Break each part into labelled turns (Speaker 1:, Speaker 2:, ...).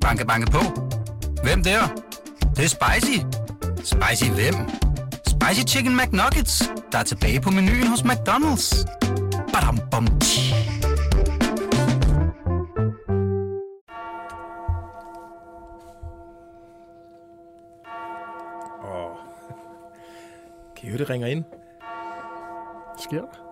Speaker 1: Banke, banke på. Hvem der? Det, det er spicy. Spicy hvem? Spicy Chicken McNuggets, der er tilbage på menuen hos McDonald's. Badum, bom, tji.
Speaker 2: Kan I høre, det ringer ind?
Speaker 3: Sker der?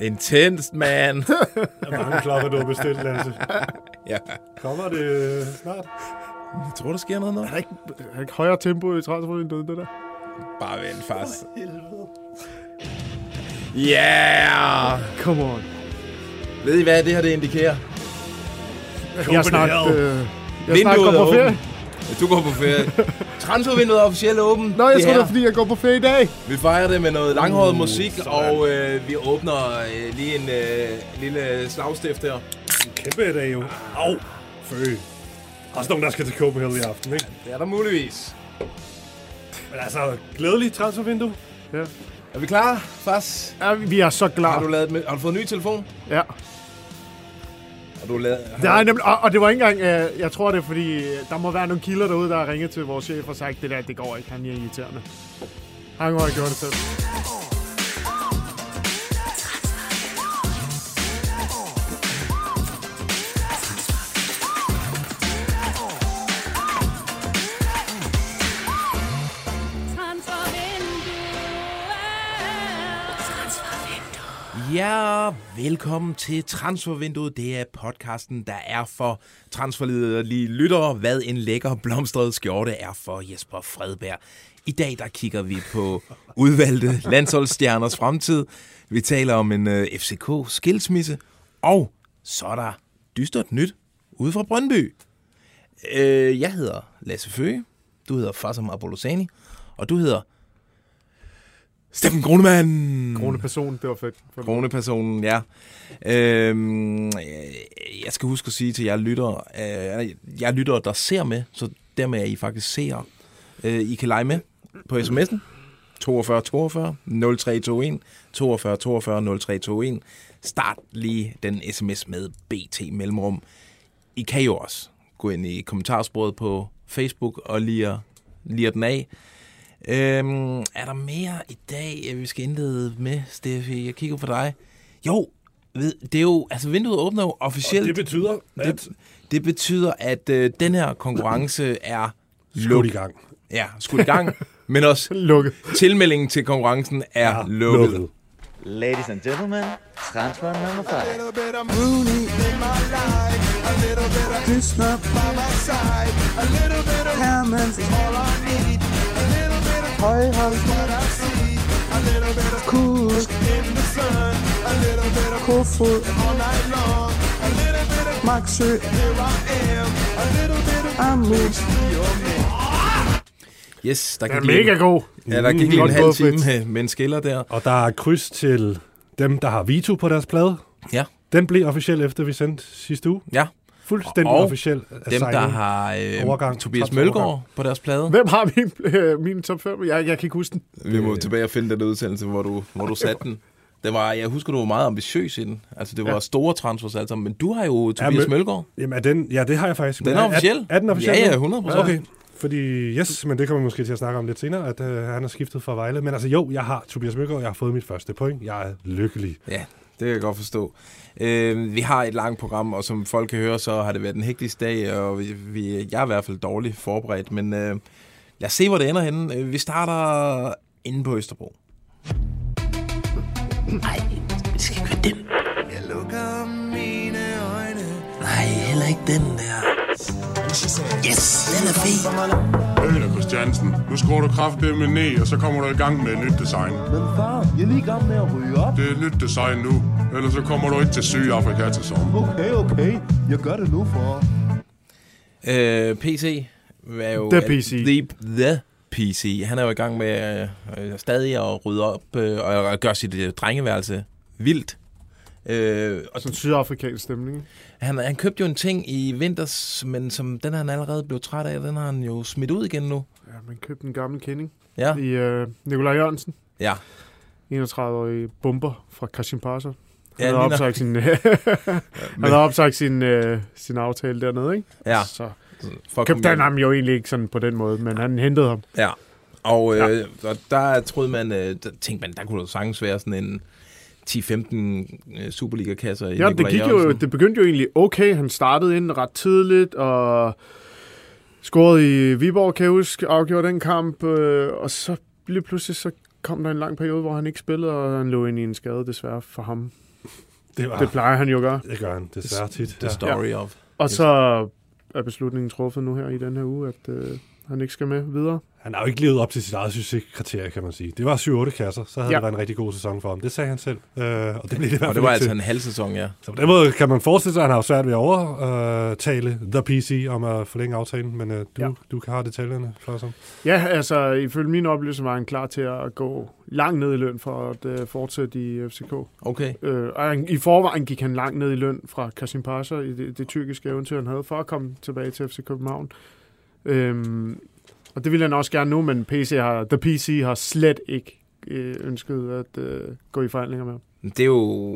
Speaker 2: Intenst, man.
Speaker 4: Der er mange klokker, du har bestilt, Lasse.
Speaker 2: ja.
Speaker 4: Kommer det øh, snart?
Speaker 2: Jeg tror, der sker noget nu.
Speaker 3: Er der ikke, er der ikke højere tempo i transfervinduet, det der?
Speaker 2: Bare vent fast. Yeah!
Speaker 3: Come on.
Speaker 2: Ved I, hvad det her det indikerer?
Speaker 3: Jeg snart, øh, jeg snart går på ferie.
Speaker 2: Du går på ferie. Transfervinduet er officielt åbent.
Speaker 3: Nå, jeg
Speaker 2: Det
Speaker 3: tror, det er, fordi jeg går på ferie i dag.
Speaker 2: Vi fejrer det med noget langhåret
Speaker 4: Uh,
Speaker 2: musik,
Speaker 4: sådan.
Speaker 2: og øh, vi åbner øh, lige en øh, lille slagstift her.
Speaker 4: En kæmpe dag jo. Au! Fø. Også nogen, der skal til Copenhagen i aften, ikke?
Speaker 2: Det er der muligvis.
Speaker 4: Men altså, glædelig transfervindue.
Speaker 3: Ja.
Speaker 2: Er vi klar, Fas?
Speaker 3: ja, vi er så klar.
Speaker 2: Har du, lavet, med- har du fået en ny telefon?
Speaker 3: Ja.
Speaker 2: Har du lavet,
Speaker 3: Det er nemlig, og, og det var ikke engang, øh, jeg tror det er fordi, øh, der må være nogle kilder derude, der har ringet til vores chef og sagt, det der, det går ikke, han er irriterende. Han har gjort det selv.
Speaker 2: Ja, velkommen til Transfervinduet. Det er podcasten, der er for transferliderlige lyttere, hvad en lækker blomstret skjorte er for Jesper Fredberg. I dag der kigger vi på udvalgte landsholdsstjerners fremtid. Vi taler om en øh, uh, FCK-skilsmisse, og så er der dystert nyt ude fra Brøndby. Uh, jeg hedder Lasse Føge, du hedder Fassam Abolosani, og du hedder Steffen Grunemann.
Speaker 3: Krone person, det var fedt.
Speaker 2: Kronepersonen, ja. Øhm, øh, jeg skal huske at sige til jer lyttere, øh, jeg lytter, der ser med, så dermed er I faktisk seere. Øh, I kan lege med på sms'en 42 42 0321 42 42 0321. Start lige den sms med BT Mellemrum. I kan jo også gå ind i kommentarsporet på Facebook og lige, lige den af. Øhm, er der mere i dag, øh, vi skal indlede med, Steffi? Jeg kigger på dig. Jo, ved, det er jo, altså vinduet åbner jo officielt.
Speaker 4: Det betyder, at
Speaker 2: det, det betyder, at øh, den her konkurrence er
Speaker 4: skudt i gang.
Speaker 2: Ja, skudt i gang, men også
Speaker 3: Lukket.
Speaker 2: tilmeldingen til konkurrencen er
Speaker 4: Ja,
Speaker 2: lukket.
Speaker 4: lukket.
Speaker 5: Ladies and gentlemen, transfer number five.
Speaker 6: Kofod, Maxø, Amut,
Speaker 2: Yes, der
Speaker 3: Den er
Speaker 2: gik
Speaker 3: mega god.
Speaker 2: ja, der gik lige en halv time med, med en skiller der.
Speaker 4: Og der er kryds til dem, der har Vito på deres plade.
Speaker 2: Ja,
Speaker 4: Den blev officiel efter vi sendte sidste uge.
Speaker 2: ja.
Speaker 4: Fuldstændig
Speaker 2: Og
Speaker 4: officiel.
Speaker 2: Dem, der har øh,
Speaker 4: Overgang,
Speaker 2: Tobias Mølgaard på deres plade.
Speaker 3: Hvem har min, øh, min top 5? Jeg, jeg kan ikke huske den.
Speaker 2: Vi må tilbage og finde den udsendelse, hvor du, hvor du satte den. Det var, jeg husker, du var meget ambitiøs i den. Altså, det var
Speaker 3: Ja.
Speaker 2: store transfers alt sammen. Men du har jo Tobias
Speaker 4: men-
Speaker 2: Mølgaard.
Speaker 4: Jamen, er den, ja, det har jeg faktisk.
Speaker 2: Den er officiel.
Speaker 4: Er, er den officiel?
Speaker 2: Ja, ja,
Speaker 4: nu?
Speaker 2: 100%.
Speaker 4: Okay. Fordi, yes, men det kommer vi måske til at snakke om lidt senere, at øh, han har skiftet fra Vejle. Men altså jo, jeg har Tobias Mølgaard, jeg har fået mit første point. Jeg er lykkelig.
Speaker 2: Ja, det kan jeg godt forstå. Øh, vi har et langt program, og som folk kan høre, så har det været en hektisk dag, og vi, vi, jeg er i hvert fald dårligt forberedt. Men øh, lad os se, hvor det ender henne. Øh, vi starter inde på Østerbro.
Speaker 7: Nej, det skal ikke være den. Nej, heller ikke den der. Yes, den er fed.
Speaker 8: Peter Christiansen, nu skruer du kraftedeme ned, og så kommer du i gang med et nyt design.
Speaker 9: Men far, jeg er lige i gang med at ryge op.
Speaker 8: Det er et nyt design nu, ellers så kommer du ikke til Sydafrika til sommer.
Speaker 9: Okay, okay. Jeg gør det nu for...
Speaker 2: Øh, PC er jo...
Speaker 3: The PC.
Speaker 2: The, the PC. Han er jo i gang med øh, stadig at rydde op øh, og gøre sit øh, drengeværelse vildt. Øh, og
Speaker 3: Sådan sydafrikansk stemning.
Speaker 2: han, han købte jo en ting i vinters, men som den er han allerede blevet træt af, den har han jo smidt ud igen nu.
Speaker 3: Ja, man købte en gammel kending
Speaker 2: Ja,
Speaker 3: i øh, Nikolaj Jørgensen.
Speaker 2: ja.
Speaker 3: 31-årige bomber fra Kashim Pasha. Han
Speaker 2: Ja,
Speaker 3: havde opsagt sin, han havde opsagt sin, øh, sin aftale dernede, ikke?
Speaker 2: Ja.
Speaker 3: Så
Speaker 2: For at
Speaker 3: købte han ham jo egentlig ikke sådan på den måde, men han hentede ham.
Speaker 2: Ja. Og, øh,
Speaker 3: Ja.
Speaker 2: ja. og der troede man, øh, der tænkte man, der kunne der sagtens være sådan en 10-15 øh, Superliga-kasser i
Speaker 3: Ja, det, gik jo, det begyndte jo egentlig okay. Han startede ind ret tidligt, og scorede i Viborg, kan jeg huske, afgjorde den kamp, øh, og så lige pludselig så kom der en lang periode, hvor han ikke spillede, og han lå ind i en skade, desværre for ham.
Speaker 4: Det, var,
Speaker 3: Det plejer han jo at gøre.
Speaker 4: det gør han desværre tit.
Speaker 2: The story of.
Speaker 3: Og så er beslutningen truffet nu her i den her uge, at øh, han ikke skal med videre.
Speaker 4: Han har jo ikke levet op til sit eget succeskriterie, kan man sige. Det var 7-8 kasser, så havde
Speaker 3: Ja.
Speaker 4: det været en rigtig god sæson for ham. Det sagde han selv, øh, og det blev det i hvert
Speaker 2: Og det var altså
Speaker 4: til.
Speaker 2: en halv sæson, ja.
Speaker 4: Så på den måde kan man forestille sig, at han har svært ved at overtale The PC om at forlænge aftalen, men øh, du,
Speaker 3: Ja.
Speaker 4: du kan have detaljerne, Flossom.
Speaker 3: Ja, altså ifølge min oplevelse var han klar til at gå langt ned i løn for at øh, fortsætte i FCK.
Speaker 2: Okay.
Speaker 3: Øh, og han, i forvejen gik han langt ned i løn fra Kasim Pasha i det, det tyrkiske eventyr, han havde, for at komme tilbage til FC København. Øhm, og det ville han også gerne nu, men PC har, The PC har slet ikke øh, ønsket at øh, gå i forhandlinger med ham.
Speaker 2: Det er jo...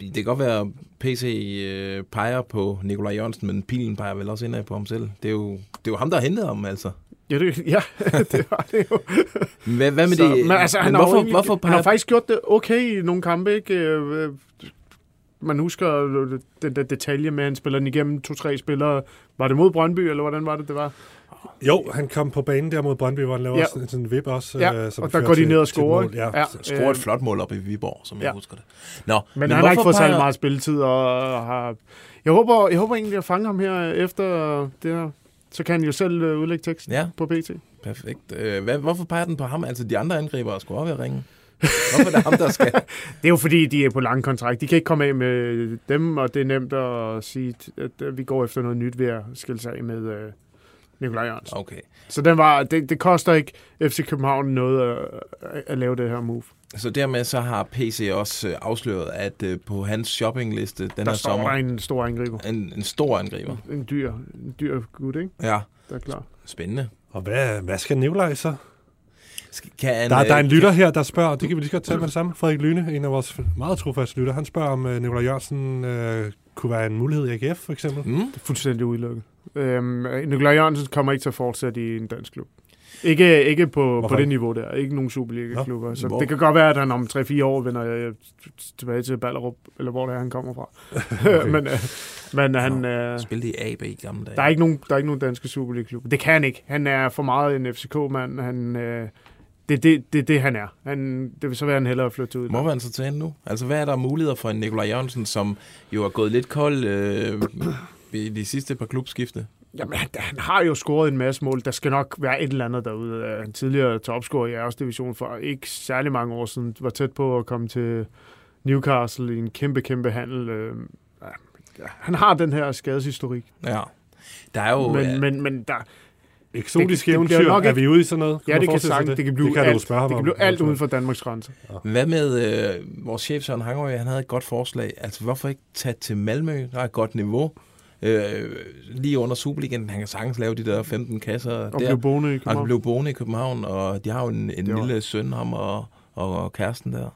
Speaker 2: Det kan godt være, at PC øh, peger på Nikolaj Jørgensen, men pilen peger vel også indad på ham selv. Det er jo, det er jo ham, der har hentet ham, altså.
Speaker 3: Ja, det, ja, det var det jo.
Speaker 2: Hvad, hvad med
Speaker 3: Så,
Speaker 2: det?
Speaker 3: men altså, han,
Speaker 2: men
Speaker 3: har
Speaker 2: hvorfor, hvorfor
Speaker 3: han
Speaker 2: peger
Speaker 3: har faktisk gjort det okay i nogle kampe, ikke? Øh, øh, Man husker øh, den der detalje med, at han spiller den igennem to-tre spillere. Var det mod Brøndby, eller hvordan var det, det var?
Speaker 4: Jo, han kom på banen der mod Brøndby, hvor han laver
Speaker 3: Ja.
Speaker 4: sådan, sådan en vip også.
Speaker 3: Ja,
Speaker 4: øh, som
Speaker 3: og der går de ned og scorer?
Speaker 4: Ja.
Speaker 3: Ja.
Speaker 2: scorer et flot mål op i Viborg, som ja. Jeg husker det. Nå,
Speaker 3: Men, men han har ikke fået særlig meget spilletid, og har... Jeg håber, jeg håber egentlig at fange ham her efter det her. Så kan han jo selv øh, udlægge teksten
Speaker 2: Ja,
Speaker 3: på BT.
Speaker 2: perfekt. Øh, hvad, hvorfor peger den på ham? Altså, de andre angriber skulle også være ringe. Hvorfor er det ham, der skal?
Speaker 3: Det er jo fordi, de er på lang kontrakt. De kan ikke komme af med dem, og det er nemt at sige, at vi går efter noget nyt ved at skille sig af med øh, Nikolaj Jørgensen.
Speaker 2: Okay.
Speaker 3: Så den var, det, det koster ikke FC København noget at, at lave det her move.
Speaker 2: Så dermed så har PC også øh, afsløret, at øh, på hans shoppingliste den
Speaker 3: Der
Speaker 2: her sommer,
Speaker 3: der en stor angriber.
Speaker 2: en, en stor angriber.
Speaker 3: En dyr, en dyr gut, ikke?
Speaker 2: Ja,
Speaker 3: Der er klar.
Speaker 2: spændende.
Speaker 4: Og hvad, hvad skal Nikolaj så?
Speaker 2: Kan han,
Speaker 4: Der, der er en
Speaker 2: øh,
Speaker 4: lytter her, der spørger, det kan vi lige så godt tage med det samme. Frederik Lyne, en af vores meget trofaste lytter, han spørger, om uh, Nikolaj Jørgensen uh, kunne være en mulighed i AGF, for eksempel.
Speaker 2: Mm?
Speaker 3: Det er fuldstændig udelukket. Øhm, Nikolaj Jørgensen kommer ikke til at fortsætte i en dansk klub. Ikke, ikke på, på det niveau der. Ikke nogen Superliga-klubber. Så
Speaker 2: Hvor?
Speaker 3: det kan godt være, at han om 3-4 år vender øh, tilbage til Ballerup, eller hvor det er, han kommer fra.
Speaker 4: Okay.
Speaker 3: men øh, men han, øh,
Speaker 2: Spillede i AB i gamle dage.
Speaker 3: der, er ikke nogen, der er ikke nogen danske Superliga-klubber. Det kan han ikke. Han er for meget en FCK-mand. Han, øh, det er det, det, det, han er. Han, det vil så være, han hellere flytte til
Speaker 2: Må man så ind nu? Altså, hvad er der muligheder for en Nikolaj Jørgensen, som jo er gået lidt kold øh, i de sidste par klubskifte?
Speaker 3: Jamen, han, han har jo scoret en masse mål. Der skal nok være et eller andet derude. Øh, Han tidligere topscorer i Æres Division for ikke særlig mange år siden. Var tæt på at komme til Newcastle i en kæmpe, kæmpe handel. Øh, Han har den her skadeshistorik.
Speaker 2: Ja. Der er jo...
Speaker 3: Men,
Speaker 2: øh,
Speaker 3: men, men der,
Speaker 4: Eksotisk
Speaker 3: Det- det
Speaker 4: eventyr,
Speaker 3: nok
Speaker 4: er
Speaker 3: ikke-
Speaker 4: vi ude i sådan noget?
Speaker 3: ja,
Speaker 4: man
Speaker 3: det kan
Speaker 4: sig
Speaker 3: sagtens. Det kan blive
Speaker 4: det kan du
Speaker 3: alt,
Speaker 4: spørge
Speaker 3: det kan
Speaker 4: om,
Speaker 3: blive alt
Speaker 4: eventuelt.
Speaker 3: uden for Danmarks grænser.
Speaker 2: Hvad med øh, vores chef Søren Hangerø? Han havde et godt forslag. Altså, hvorfor ikke tage til Malmø? Der er et godt niveau. Øh, lige under Superligaen. Han kan sagtens lave de der 15 kasser
Speaker 3: Og
Speaker 2: der.
Speaker 3: blive boende i
Speaker 2: Og
Speaker 3: København.
Speaker 2: blev boende i København, og de har jo en, en
Speaker 3: Det
Speaker 2: lille søn, ham og, og kæresten der.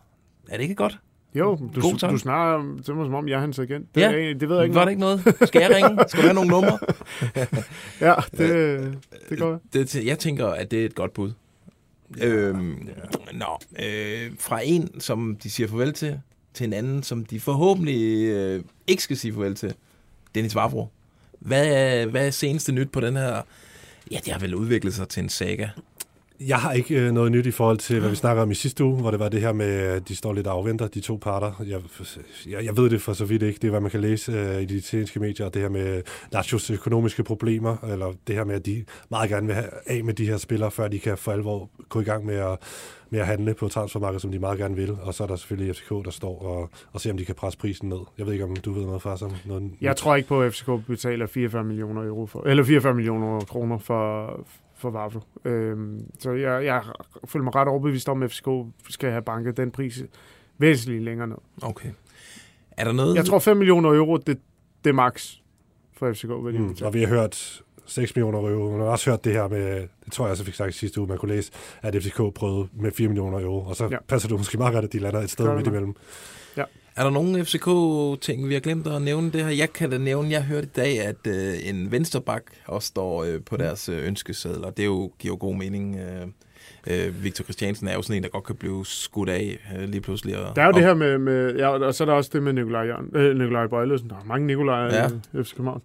Speaker 2: Er det ikke godt?
Speaker 3: Jo, du,
Speaker 2: God tanke.
Speaker 3: du snakker til mig som om, jeg er hans agent. Det,
Speaker 2: Ja.
Speaker 3: er, det ved jeg ikke.
Speaker 2: Var det ikke noget? Skal jeg ringe? Skal du have nogle numre?
Speaker 3: Ja, det, det går
Speaker 2: Det, jeg tænker, at det er et godt bud. Øhm, Nå, øh, fra en, som de siger farvel til, til en anden, som de forhåbentlig øh, ikke skal sige farvel til. Dennis Vavro. Hvad er, hvad er seneste nyt på den her? Ja, det har vel udviklet sig til en saga.
Speaker 4: Jeg har ikke øh, noget nyt i forhold til, hvad vi snakker om i sidste uge, hvor det var det her med, at de står lidt og afventer, de to parter. Jeg, jeg, jeg ved det for så vidt ikke. Det er, hvad man kan læse øh, i de italienske medier. Det her med Nachios økonomiske problemer, eller det her med, at de meget gerne vil have af med de her spillere, før de kan for alvor gå i gang med at, med at handle på transfermarkedet, som de meget gerne vil. Og så er der selvfølgelig FCK, der står og, og ser, om de kan presse prisen ned. Jeg ved ikke, om du ved noget fra som noget
Speaker 3: Jeg tror ikke på, at FCK betaler 44 millioner euro for, eller 44 millioner kroner for, for Vavlo. Øhm, så jeg, jeg føler mig ret overbevist om, at FCK skal have banket den pris væsentligt længere ned.
Speaker 2: Okay. Er der noget?
Speaker 3: Jeg tror 5 millioner euro, det, det er max for FCK, hvad de
Speaker 4: Mm, og vi har hørt 6 millioner euro. Man har også hørt det her med, det tror jeg også, jeg fik sagt sidste uge, man kunne læse, at FCK prøvede med 4 millioner euro, og så
Speaker 3: Ja.
Speaker 4: passer det måske meget godt, at de lander et sted midt imellem.
Speaker 2: Er der nogle FCK-ting, vi har glemt at nævne det her? Jeg kan da nævne, jeg hørte i dag, at øh, en vensterbak også står øh, på deres øh, ønskeseddel, og det jo, giver jo god mening. Øh, øh, Victor Christiansen er jo sådan en, der godt kan blive skudt af øh, lige pludselig. Og,
Speaker 3: Der er jo
Speaker 2: og,
Speaker 3: det her med, med ja, og så er der også det med Nikolaj, Jørgen, øh, Nikolaj Bøjlesen. Der er mange Nikolaj
Speaker 2: Ja.
Speaker 3: i FC København.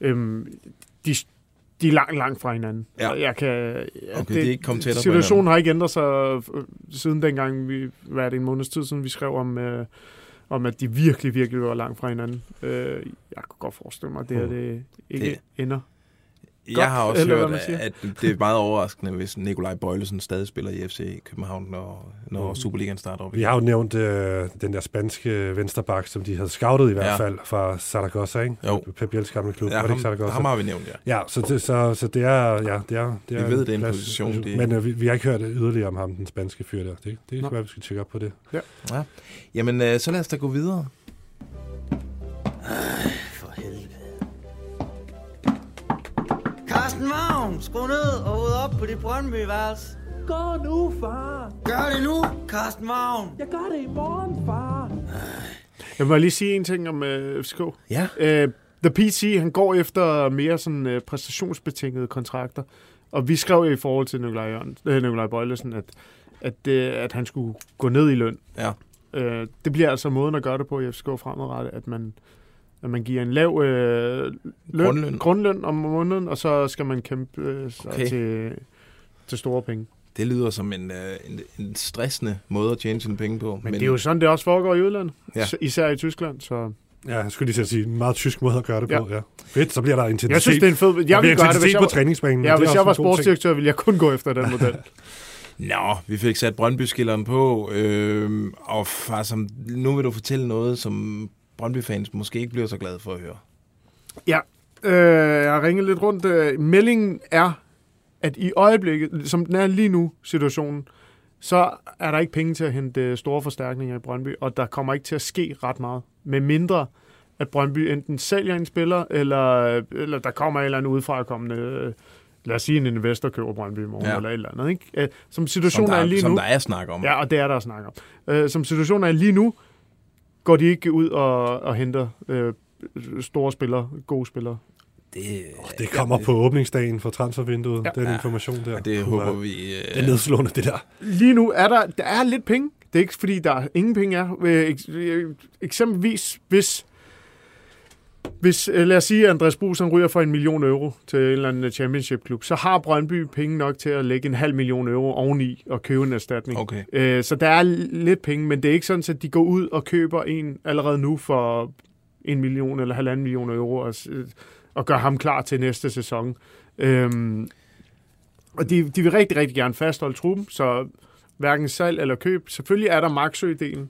Speaker 3: Øhm, de, de er langt, langt fra hinanden.
Speaker 2: Ja.
Speaker 3: Jeg kan, ja,
Speaker 2: Okay, de er ikke på
Speaker 3: Situationen har ikke ændret sig øh, siden dengang, vi, hvad er det, en måneds tid siden, vi skrev om, øh, om at de virkelig, virkelig var langt fra hinanden. Øh, jeg kunne godt forestille mig, at det her det ikke
Speaker 2: Det-
Speaker 3: ender.
Speaker 2: Jeg
Speaker 3: Godt,
Speaker 2: har også
Speaker 3: eller
Speaker 2: hørt, at det er meget overraskende, hvis Nikolaj Bøjlesen stadig spiller i FC København, når, når
Speaker 3: Mm.
Speaker 2: Superligaen starter op.
Speaker 4: Vi har jo nævnt øh, den der spanske vensterbak, som de havde scoutet i hvert
Speaker 2: Ja.
Speaker 4: fald fra Zaragoza, ikke?
Speaker 2: Jo.
Speaker 4: Pep Biels gamle klub.
Speaker 2: Ja,
Speaker 4: var det
Speaker 2: ham,
Speaker 4: ikke Zaragoza?
Speaker 2: ham har vi nævnt, ja.
Speaker 4: Ja, så det, så, så det er, ja, det er, det er
Speaker 2: Vi ved, det er en
Speaker 4: plads-
Speaker 2: position, de-
Speaker 4: Men øh, vi, vi, har ikke hørt yderligere om ham, den spanske fyr der. Det, det kan være, vi skal tjekke op på det.
Speaker 2: ja. Jamen, øh, så lad os da gå videre.
Speaker 5: For Carsten Vagn, skru ned og ud op på dit Brøndby-værelse.
Speaker 6: Gå nu, far.
Speaker 5: Gør det nu, Carsten Vagn.
Speaker 6: Jeg gør det i morgen, far.
Speaker 3: Jeg må lige sige en ting om øh, FCK.
Speaker 2: Ja.
Speaker 3: Øh, The PC, han går efter mere sådan øh, præstationsbetingede kontrakter. Og vi skrev i forhold til Nikolaj, Jørgen, øh, Nikolaj Bøjlesen, at, at, øh, at han skulle gå ned i løn.
Speaker 2: Ja.
Speaker 3: Øh, det bliver altså måden at gøre det på i FCK fremadrettet, at man, at man giver en lav øh, løn,
Speaker 2: Grundløn.
Speaker 3: grundløn om måneden, og så skal man kæmpe øh, sig
Speaker 2: Okay.
Speaker 3: til, til store penge.
Speaker 2: Det lyder som en, øh, en, en stressende måde at tjene sine penge på.
Speaker 3: Men, Men det er jo sådan, det også foregår i udlandet.
Speaker 2: Ja.
Speaker 3: Især i Tyskland. Så
Speaker 4: Ja, jeg skulle lige sige, en meget tysk måde at gøre det
Speaker 3: Ja.
Speaker 4: på. Ja. Fedt, så bliver der intensitet.
Speaker 3: jeg synes, det er en fed... Jeg vil gøre det, hvis jeg,
Speaker 4: på
Speaker 3: var-
Speaker 4: træningsbanen.
Speaker 3: ja, hvis jeg var sportsdirektør, ville jeg kun gå efter den model.
Speaker 2: Nå, vi fik sat Brøndby-skilleren på, øh, og far, som, nu vil du fortælle noget, som Brøndby-fans måske ikke bliver så glade for at høre.
Speaker 3: Ja, øh, jeg har ringet lidt rundt. Øh, meldingen er, at i øjeblikket, som den er lige nu, situationen, så er der ikke penge til at hente store forstærkninger i Brøndby, og der kommer ikke til at ske ret meget. Med mindre, at Brøndby enten sælger en spiller, eller, eller der kommer en eller anden udefrakommende, øh, lad os sige en investor køber Brøndby i morgen,
Speaker 2: Ja.
Speaker 3: eller et eller andet. Ikke? Øh, Som
Speaker 2: Som
Speaker 3: situationen
Speaker 2: der,
Speaker 3: er lige
Speaker 2: som
Speaker 3: nu...
Speaker 2: der er snak om.
Speaker 3: Ja, og det er der at snakke om. Øh, som situationen er lige nu, går de ikke ud og, og henter øh, store spillere, gode spillere.
Speaker 2: Det,
Speaker 4: Det kommer på åbningsdagen for transfervinduet,
Speaker 3: Ja.
Speaker 4: den
Speaker 2: Ja.
Speaker 4: information der.
Speaker 2: og det
Speaker 4: Puh,
Speaker 2: håber
Speaker 4: ja.
Speaker 2: vi... Øh,
Speaker 4: Det er nedslående, det der.
Speaker 3: Lige nu er der, der er lidt penge. Det er ikke fordi, der er ingen penge er. Øh, eks- øh, eksempelvis, hvis, hvis øh, lad os sige, at Andreas han ryger for en million euro til en eller anden championship-klub, så har Brøndby penge nok til at lægge en halv million euro oveni og købe en erstatning.
Speaker 2: Okay.
Speaker 3: Øh, så der er lidt penge, men det er ikke sådan, at de går ud og køber en allerede nu for en million eller halvanden million euro og, og gør ham klar til næste sæson. Øhm, og de, de vil rigtig, rigtig gerne fastholde truppen, så hverken salg eller køb. Selvfølgelig er der Marksø-delen.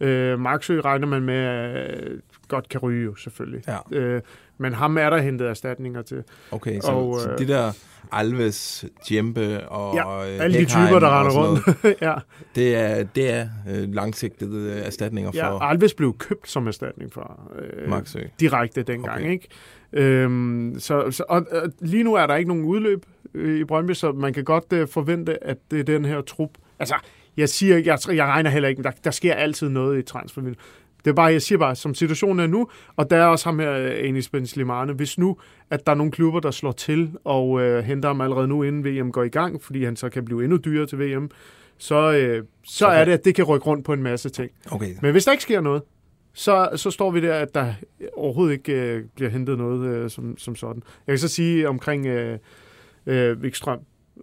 Speaker 3: Øh, Marksø regner man med, øh, godt kan ryge jo selvfølgelig.
Speaker 2: Ja.
Speaker 3: Øh, men ham er der hentet erstatninger til.
Speaker 2: Okay, så,
Speaker 3: Og,
Speaker 2: så
Speaker 3: øh,
Speaker 2: de der Alves, Djempe og
Speaker 3: Ja, Alle de typer, der render rundt. ja.
Speaker 2: det er, det er øh, langsigtede øh, erstatninger for
Speaker 3: ja, Alves blev købt som erstatning for øh,
Speaker 2: Maxø.
Speaker 3: direkte dengang,
Speaker 2: okay.
Speaker 3: ikke? Øhm, så, så, og, og lige nu er der ikke nogen udløb øh, i Brøndby, så man kan godt øh, forvente, at det er den her trup. Altså, jeg siger ikke, jeg, jeg regner heller ikke, men der, der sker altid noget i transfervinduet. Det er bare, jeg siger bare, som situationen er nu, og der er også ham her, øh, Enis Ben Slimane, hvis nu, at der er nogle klubber, der slår til og øh, henter ham allerede nu, inden VM går i gang, fordi han så kan blive endnu dyrere til VM, så, øh, så, så er det, at det kan rykke rundt på en masse ting.
Speaker 2: Okay,
Speaker 3: Men hvis der ikke sker noget, så, så står vi der, at der overhovedet ikke øh, bliver hentet noget øh, som, som sådan. Jeg kan så sige omkring øh, øh, Wikstrøm.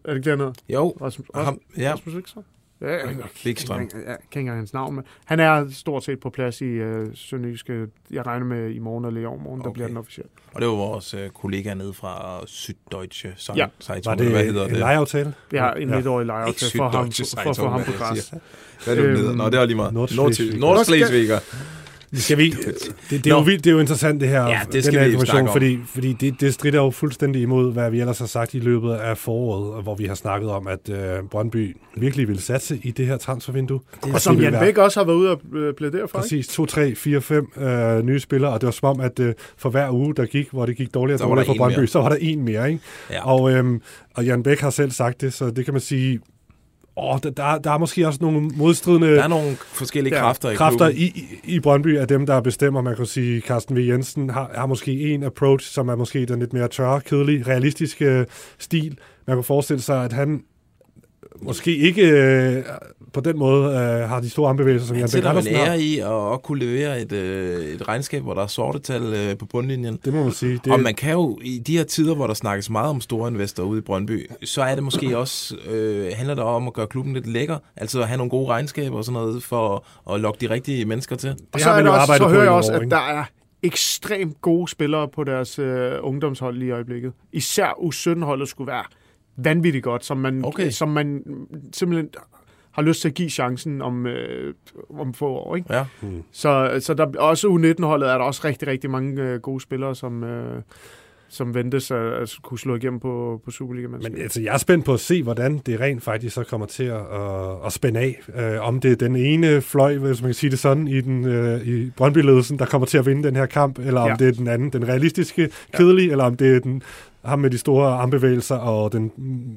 Speaker 3: Er det ikke dernede?
Speaker 2: jo,
Speaker 3: Rasmus,
Speaker 2: ham, ja,
Speaker 3: Rasmus Wikstrøm? Ja, jeg, kan ikke engang hans navn, men han er stort set på plads i øh, Sønderjyske. Jeg regner med i morgen eller i overmorgen, der
Speaker 2: Okay.
Speaker 3: bliver den officielt.
Speaker 2: og det var vores øh, kollega nede fra Süddeutsche Zeitung.
Speaker 3: Ja.
Speaker 2: Zeitung,
Speaker 4: Var det
Speaker 2: hvad hedder
Speaker 4: en
Speaker 2: det?
Speaker 4: lejeaftale?
Speaker 3: Har en
Speaker 4: Ja.
Speaker 3: lidt årig lejer
Speaker 2: Ikke
Speaker 3: til for, ham,
Speaker 2: Süddeutsche
Speaker 3: for at få ham på græs.
Speaker 2: Hvad er det,
Speaker 3: øhm,
Speaker 2: Nå, det var lige meget.
Speaker 4: Nordschleswig.
Speaker 2: Nordslesviger.
Speaker 4: Skal vi, det, det, er jo det er jo interessant det her,
Speaker 2: Ja, det
Speaker 4: den
Speaker 2: skal
Speaker 4: her
Speaker 2: vi jo
Speaker 4: information, fordi, fordi det, det strider jo fuldstændig imod, hvad vi ellers har sagt i løbet af foråret, hvor vi har snakket om, at øh, Brøndby virkelig vil satse i det her transfervindue.
Speaker 3: Og som Jan Bæk også har været ude og øh, plædere for.
Speaker 4: Præcis, 2, 3, 4, 5 øh, nye spillere, og det var som om, at øh, for hver uge, der gik, hvor det gik dårligere og dårligere
Speaker 2: der
Speaker 4: for Brøndby,
Speaker 2: mere.
Speaker 4: så var der en mere. Ikke?
Speaker 2: Ja.
Speaker 4: Og, øhm, og Jan Bæk har selv sagt det, så det kan man sige, åh, der, der, der er måske også nogle modstridende
Speaker 2: Der er nogle forskellige
Speaker 3: Ja,
Speaker 2: kræfter i
Speaker 4: kræfter i, i, i Brøndby af dem, der bestemmer. Man kan sige, Carsten V. Jensen har, har måske en approach, som er måske den lidt mere tørre, kedelige, realistiske stil. Man kan forestille sig, at han måske ikke øh, på den måde øh, har de store armbevægelser, som
Speaker 2: Han
Speaker 4: Jan Bæk Andersen har.
Speaker 2: ære i at også kunne levere et, øh, et regnskab, hvor der er sorte tal øh, på bundlinjen.
Speaker 4: Det må man sige. Det.
Speaker 2: Og man kan jo, i de her tider, hvor der snakkes meget om store investorer ude i Brøndby, så er det måske også, øh, handler det om at gøre klubben lidt lækker, altså at have nogle gode regnskaber og sådan noget, for at lokke de rigtige mennesker til.
Speaker 3: Og så,
Speaker 4: har
Speaker 3: er også, så hører jeg også,
Speaker 4: år,
Speaker 3: at der er ekstremt gode spillere på deres øh, ungdomshold lige i øjeblikket. Især U17-holdet skulle være vanvittigt godt, som man,
Speaker 2: Okay.
Speaker 3: som man simpelthen har lyst til at give chancen om, øh, om få år. Ikke?
Speaker 2: Ja.
Speaker 3: Så, så der, også U19-holdet er der også rigtig, rigtig mange øh, gode spillere, som, øh, som ventes at, at kunne slå igennem på, på superliga
Speaker 4: Men altså, jeg er spændt på at se, hvordan det rent faktisk så kommer til at, at, at spænde af. Øh, om det er den ene fløj, hvis man kan sige det sådan, i, den, øh, i Brøndby-ledelsen, der kommer til at vinde den her kamp, eller om
Speaker 3: Ja.
Speaker 4: det er den anden, den realistiske, kedelige, eller om det er den, ham med de store armbevægelser og den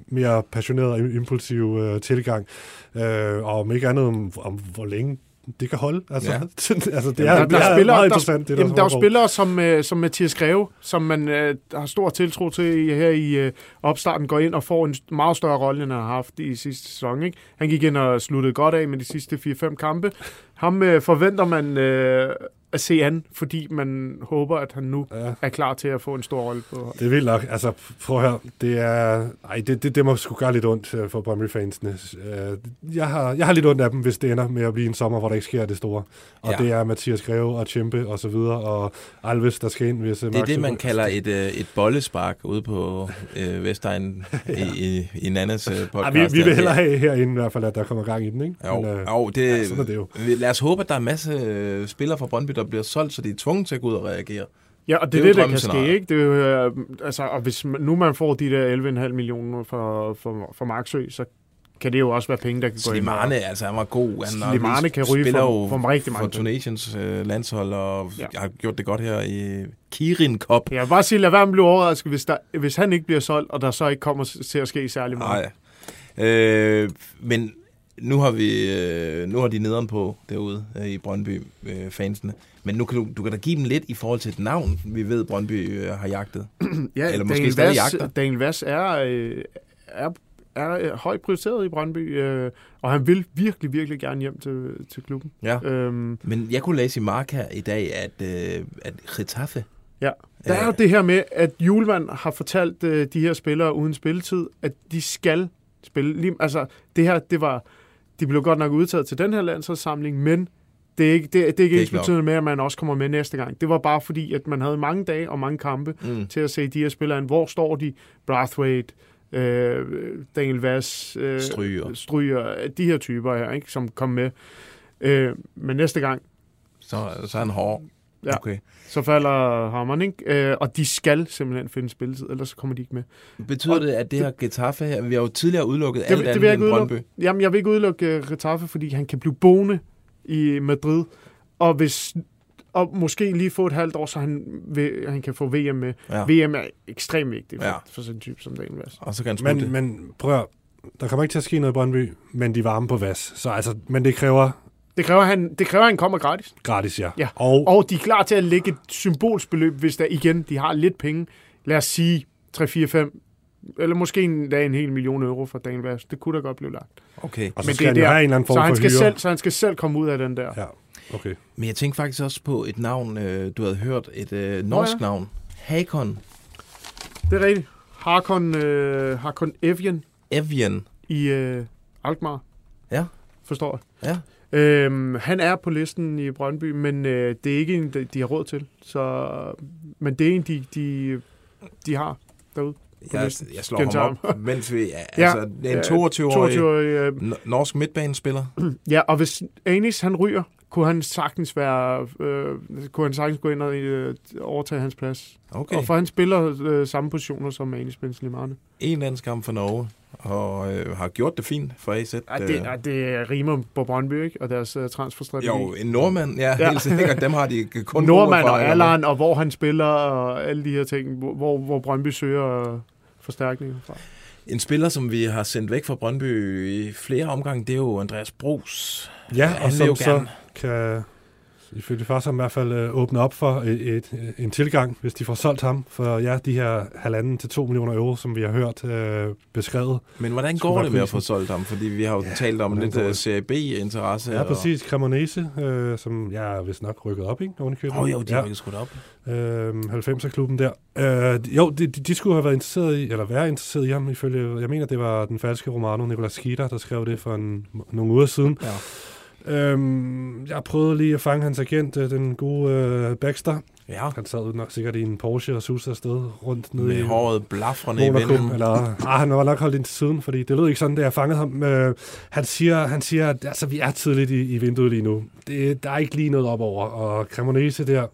Speaker 4: mere passionerede og impulsive øh, tilgang. Øh, og om ikke andet om, om hvor længe det kan holde. Altså,
Speaker 2: Ja.
Speaker 4: altså det
Speaker 3: Jamen,
Speaker 4: er,
Speaker 3: der,
Speaker 4: det
Speaker 3: der,
Speaker 4: er
Speaker 3: spillere,
Speaker 4: meget
Speaker 3: der,
Speaker 4: interessant, det
Speaker 3: jamen, der er jo spillere som, øh, som Mathias Greve, som man øh, har stor tiltro til her i øh, opstarten, går ind og får en meget større rolle, end han har haft i sidste sæson. Ikke? Han gik ind og sluttede godt af med de sidste 4-5 kampe. Ham øh, forventer man øh, at se an, fordi man håber, at han nu
Speaker 4: Ja.
Speaker 3: er klar til at få en stor rolle på
Speaker 4: Det er vildt nok. Altså, prøv at høre. Det er... Ej, det, det, det må sgu gøre lidt ondt øh, for Brøndby-fansene. Øh, Jeg har, jeg har lidt ondt af dem, hvis det ender med at blive en sommer, hvor der ikke sker det store. Og
Speaker 2: Ja.
Speaker 4: det er Mathias Greve og Tjempe og så videre, og Alves, der skal ind, hvis
Speaker 2: Det er
Speaker 4: Max-
Speaker 2: det, man kalder et, øh, et bollespark ude på øh, Vestegn i, i, i Nannes øh,
Speaker 4: Ej,
Speaker 2: podcast.
Speaker 4: vi, vi vil hellere have herinde i hvert fald, at der kommer gang i den, ikke?
Speaker 2: Jo,
Speaker 4: Men, øh,
Speaker 2: jo det,
Speaker 4: ja, sådan er det jo.
Speaker 2: Lad os håbe, at der er en masse spillere fra Brøndby, der bliver solgt, så de er tvunget til at gå ud og reagere.
Speaker 3: Ja, og det,
Speaker 2: Det er
Speaker 3: det, der kan ske, ikke? Det er jo, øh, altså, og hvis nu man får de der 11,5 millioner for, for, for Marksø, så kan det jo også være penge, der kan gå ind.
Speaker 2: Slimane, altså han var god. Han
Speaker 3: Slimane kan ryge for- for rigtig mange
Speaker 2: for. Tunesiens øh, landshold, og
Speaker 3: Ja.
Speaker 2: ja. har gjort det godt her i Kirin Cup.
Speaker 3: Vil bare sige, lad være med at blive overrasket, hvis, der, hvis han ikke bliver solgt, og der så ikke kommer til at ske særlig meget.
Speaker 2: Nej. Øh, men nu har vi øh, nu har de nederen på derude øh, i Brøndby øh, fansene. Men nu kan du, du kan da give dem lidt i forhold til et navn, vi ved Brøndby øh, har jagtet.
Speaker 3: Ja,
Speaker 2: Eller måske
Speaker 3: Daniel
Speaker 2: stadig
Speaker 3: Vass,
Speaker 2: jagter.
Speaker 3: Daniel Vass er, øh, er, er højt prioriteret i Brøndby, øh, og han vil virkelig, virkelig gerne hjem til, til klubben.
Speaker 2: Ja.
Speaker 3: Øhm,
Speaker 2: Men jeg kunne læse i Mark her i dag, at, øh, at Getafe...
Speaker 3: ja. Der er jo det her med, at Julemand har fortalt øh, de her spillere uden spilletid, at de skal spille. Lige, altså, det her, det var... De blev godt nok udtaget til den her landsholdssamling, men det er ikke, det, er- det er ikke
Speaker 2: ikke
Speaker 3: ens betydende med, at man også kommer med næste gang. Det var bare fordi, at man havde mange dage og mange kampe
Speaker 2: Mm.
Speaker 3: til at se de her spillere. an. Hvor står de? Brathwaite, øh, Daniel Vass, øh,
Speaker 2: Stryger.
Speaker 3: Stryger, de her typer her, ikke, som kom med. Øh, men næste gang,
Speaker 2: Så, så er han hård.
Speaker 3: Ja.
Speaker 2: Okay.
Speaker 3: så falder hammeren, ikke? Øh, og de skal simpelthen finde spilletid, ellers så kommer de ikke med.
Speaker 2: Betyder
Speaker 3: Og
Speaker 2: det, at det her Getafe her... Vi har jo tidligere udelukket
Speaker 3: Det,
Speaker 2: alt
Speaker 3: det
Speaker 2: andet end Brøndby.
Speaker 3: udelukke. Jamen, jeg vil ikke udelukke uh, Getafe, fordi han kan blive boende i Madrid, og hvis og måske lige få et halvt år, så han, vil, han kan få VM med.
Speaker 2: Ja.
Speaker 3: VM er ekstremt vigtigt for,
Speaker 2: Ja.
Speaker 3: for sådan en type som Daniel Vass.
Speaker 2: Og så kan han smutte.
Speaker 4: Men, men prøv der kommer ikke til at ske noget i Brøndby, men de er varme på vas. Så altså, men det kræver
Speaker 3: Det kræver, han, det kræver, at han kommer gratis.
Speaker 4: gratis, ja.
Speaker 3: Ja.
Speaker 4: Og,
Speaker 3: Og de er klar til at lægge et symbolsbeløb, hvis der igen, de har lidt penge. Lad os sige 3, 4, 5, eller måske en dag en hel million euro for Daniel Vass. Det kunne da godt blive lagt.
Speaker 2: Okay.
Speaker 4: og så
Speaker 3: men
Speaker 4: skal
Speaker 3: det er
Speaker 4: han
Speaker 3: der.
Speaker 4: have en eller anden form
Speaker 3: Så han,
Speaker 4: for
Speaker 3: skal
Speaker 4: hyre.
Speaker 3: selv, så han skal selv komme ud af den der.
Speaker 4: Ja, okay.
Speaker 2: Men jeg tænkte faktisk også på et navn, øh, du havde hørt. Et øh, norsk
Speaker 3: Nå ja.
Speaker 2: navn. Hakon
Speaker 3: Det er rigtigt. Harkon, øh, Harkon Evian
Speaker 2: Evian.
Speaker 3: i øh, Alkmaar.
Speaker 2: Ja.
Speaker 3: Forstår jeg.
Speaker 2: Ja.
Speaker 3: Øhm, han er på listen i Brøndby, men øh, det er ikke en, de, har råd til. Så, men det er en, de, de, de har derude.
Speaker 2: Jeg,
Speaker 3: listen.
Speaker 2: jeg slår
Speaker 3: Gentager
Speaker 2: ham op, mens vi... Ja,
Speaker 3: Ja.
Speaker 2: altså, det er en
Speaker 3: Ja,
Speaker 2: 22-årig
Speaker 3: 22 øh,
Speaker 2: n- norsk midtbanespiller.
Speaker 3: Ja, og hvis Anis han ryger, kunne han sagtens være, øh, kunne han sagtens gå ind og øh, overtage hans plads.
Speaker 2: Okay.
Speaker 3: Og for han spiller øh, samme positioner som Anis Ben Slimane.
Speaker 2: En landskamp for Norge, og øh, har gjort det fint for AZ.
Speaker 3: Ja, det, ja, det rimer på Brøndby, ikke? Og deres uh, transferstrategi.
Speaker 2: Jo, en nordmand, ja,
Speaker 3: Ja.
Speaker 2: helt sikkert. Dem har de kun
Speaker 3: Nordmand og alderen, og hvor han spiller, og alle de her ting, hvor- hvor, Brøndby søger øh, forstærkninger fra.
Speaker 2: En spiller, som vi har sendt væk fra Brøndby i flere omgange, det er jo Andreas Bros.
Speaker 4: Ja,
Speaker 2: Han
Speaker 4: og som
Speaker 2: jo
Speaker 4: så kan ifølge far som i hvert fald øh, åbne op for et, et, en tilgang, hvis de får solgt ham for ja, de her halvanden til to millioner euro, som vi har hørt øh, beskrevet.
Speaker 2: Men hvordan går det med at få solgt ham? Fordi vi har jo
Speaker 4: Ja,
Speaker 2: ja, talt om lidt uh,
Speaker 4: det?
Speaker 2: Serie B-interesse.
Speaker 4: Ja, præcis. Cremonese, øh, som jeg er vist nok rykket op, ikke?
Speaker 2: Åh oh, jo, de
Speaker 4: ja.
Speaker 2: ikke skudt op.
Speaker 4: øh, 90'er-klubben der. Øh, jo, de, de, skulle have været interesseret i, eller være interesseret i ham, ifølge, jeg mener, det var den falske Romano, Nicolas Schieder, der skrev det for en, nogle uger siden.
Speaker 2: Ja.
Speaker 4: Øhm, jeg prøvede lige at fange hans agent, øh, den gode øh, Baxter.
Speaker 2: Ja,
Speaker 4: Han sad nok sikkert i en Porsche og susede afsted rundt nede
Speaker 2: med
Speaker 4: i
Speaker 2: håret blafrende i vinden.
Speaker 4: Eller, ah, han var nok holdt ind til siden, fordi det lød ikke sådan, da jeg fangede ham. Øh, han siger, han siger at altså, vi er tidligt i, i vinduet lige nu. Det, der er ikke lige noget op over. Og Cremonese der,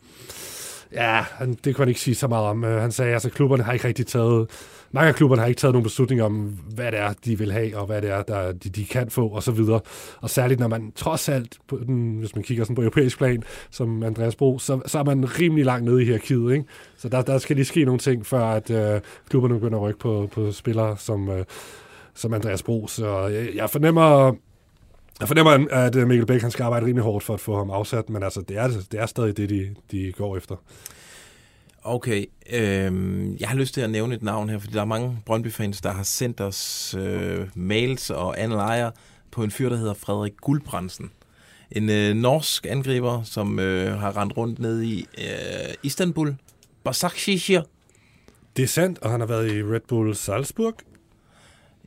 Speaker 4: ja, han, det kunne han ikke sige så meget om. Øh, han sagde, altså klubberne har ikke rigtig taget, mange af klubberne har ikke taget nogen beslutning om, hvad det er, de vil have, og hvad det er, der, de, de kan få, og så videre. Og særligt, når man trods alt, på den, hvis man kigger sådan på europæisk plan, som Andreas Bro, så, så er man rimelig langt nede i hierarkiet, ikke? Så der, der skal lige ske nogle ting, før at øh, klubberne begynder at rykke på, på spillere som, øh, som Andreas Bro. Så jeg, jeg fornemmer... Jeg fornemmer, at øh, Mikkel Bæk han skal arbejde rimelig hårdt for at få ham afsat, men altså, det er, det er stadig det, de, de går efter.
Speaker 2: Okay, øhm, jeg har lyst til at nævne et navn her, fordi der er mange Brøndby-fans, der har sendt os øh, mails og anlejer på en fyr, der hedder Frederik Guldbrandsen. En øh, norsk angriber, som øh, har rendt rundt ned i øh, Istanbul. Başakşehir.
Speaker 4: Det er sandt, og han har været i Red Bull Salzburg.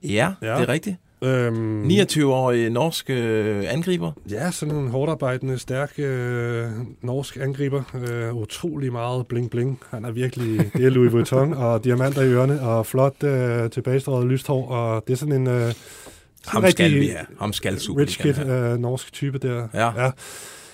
Speaker 2: Ja.
Speaker 4: ja,
Speaker 2: det er rigtigt.
Speaker 4: Øhm,
Speaker 2: 29-årig norsk øh, angriber.
Speaker 4: Ja, sådan en hårdt arbejdende, stærk øh, norsk angriber. Øh, utrolig meget bling-bling. Han er virkelig... Det er Louis Vuitton og diamanter i ørerne og flot øh, tilbagestrøget lyst hår. Og det er sådan en... Øh,
Speaker 2: Ham
Speaker 4: rigtig
Speaker 2: skal vi have. Ham skal
Speaker 4: Rich
Speaker 2: Superligaen
Speaker 4: kid, øh, norsk type der.
Speaker 2: Ja.
Speaker 4: ja.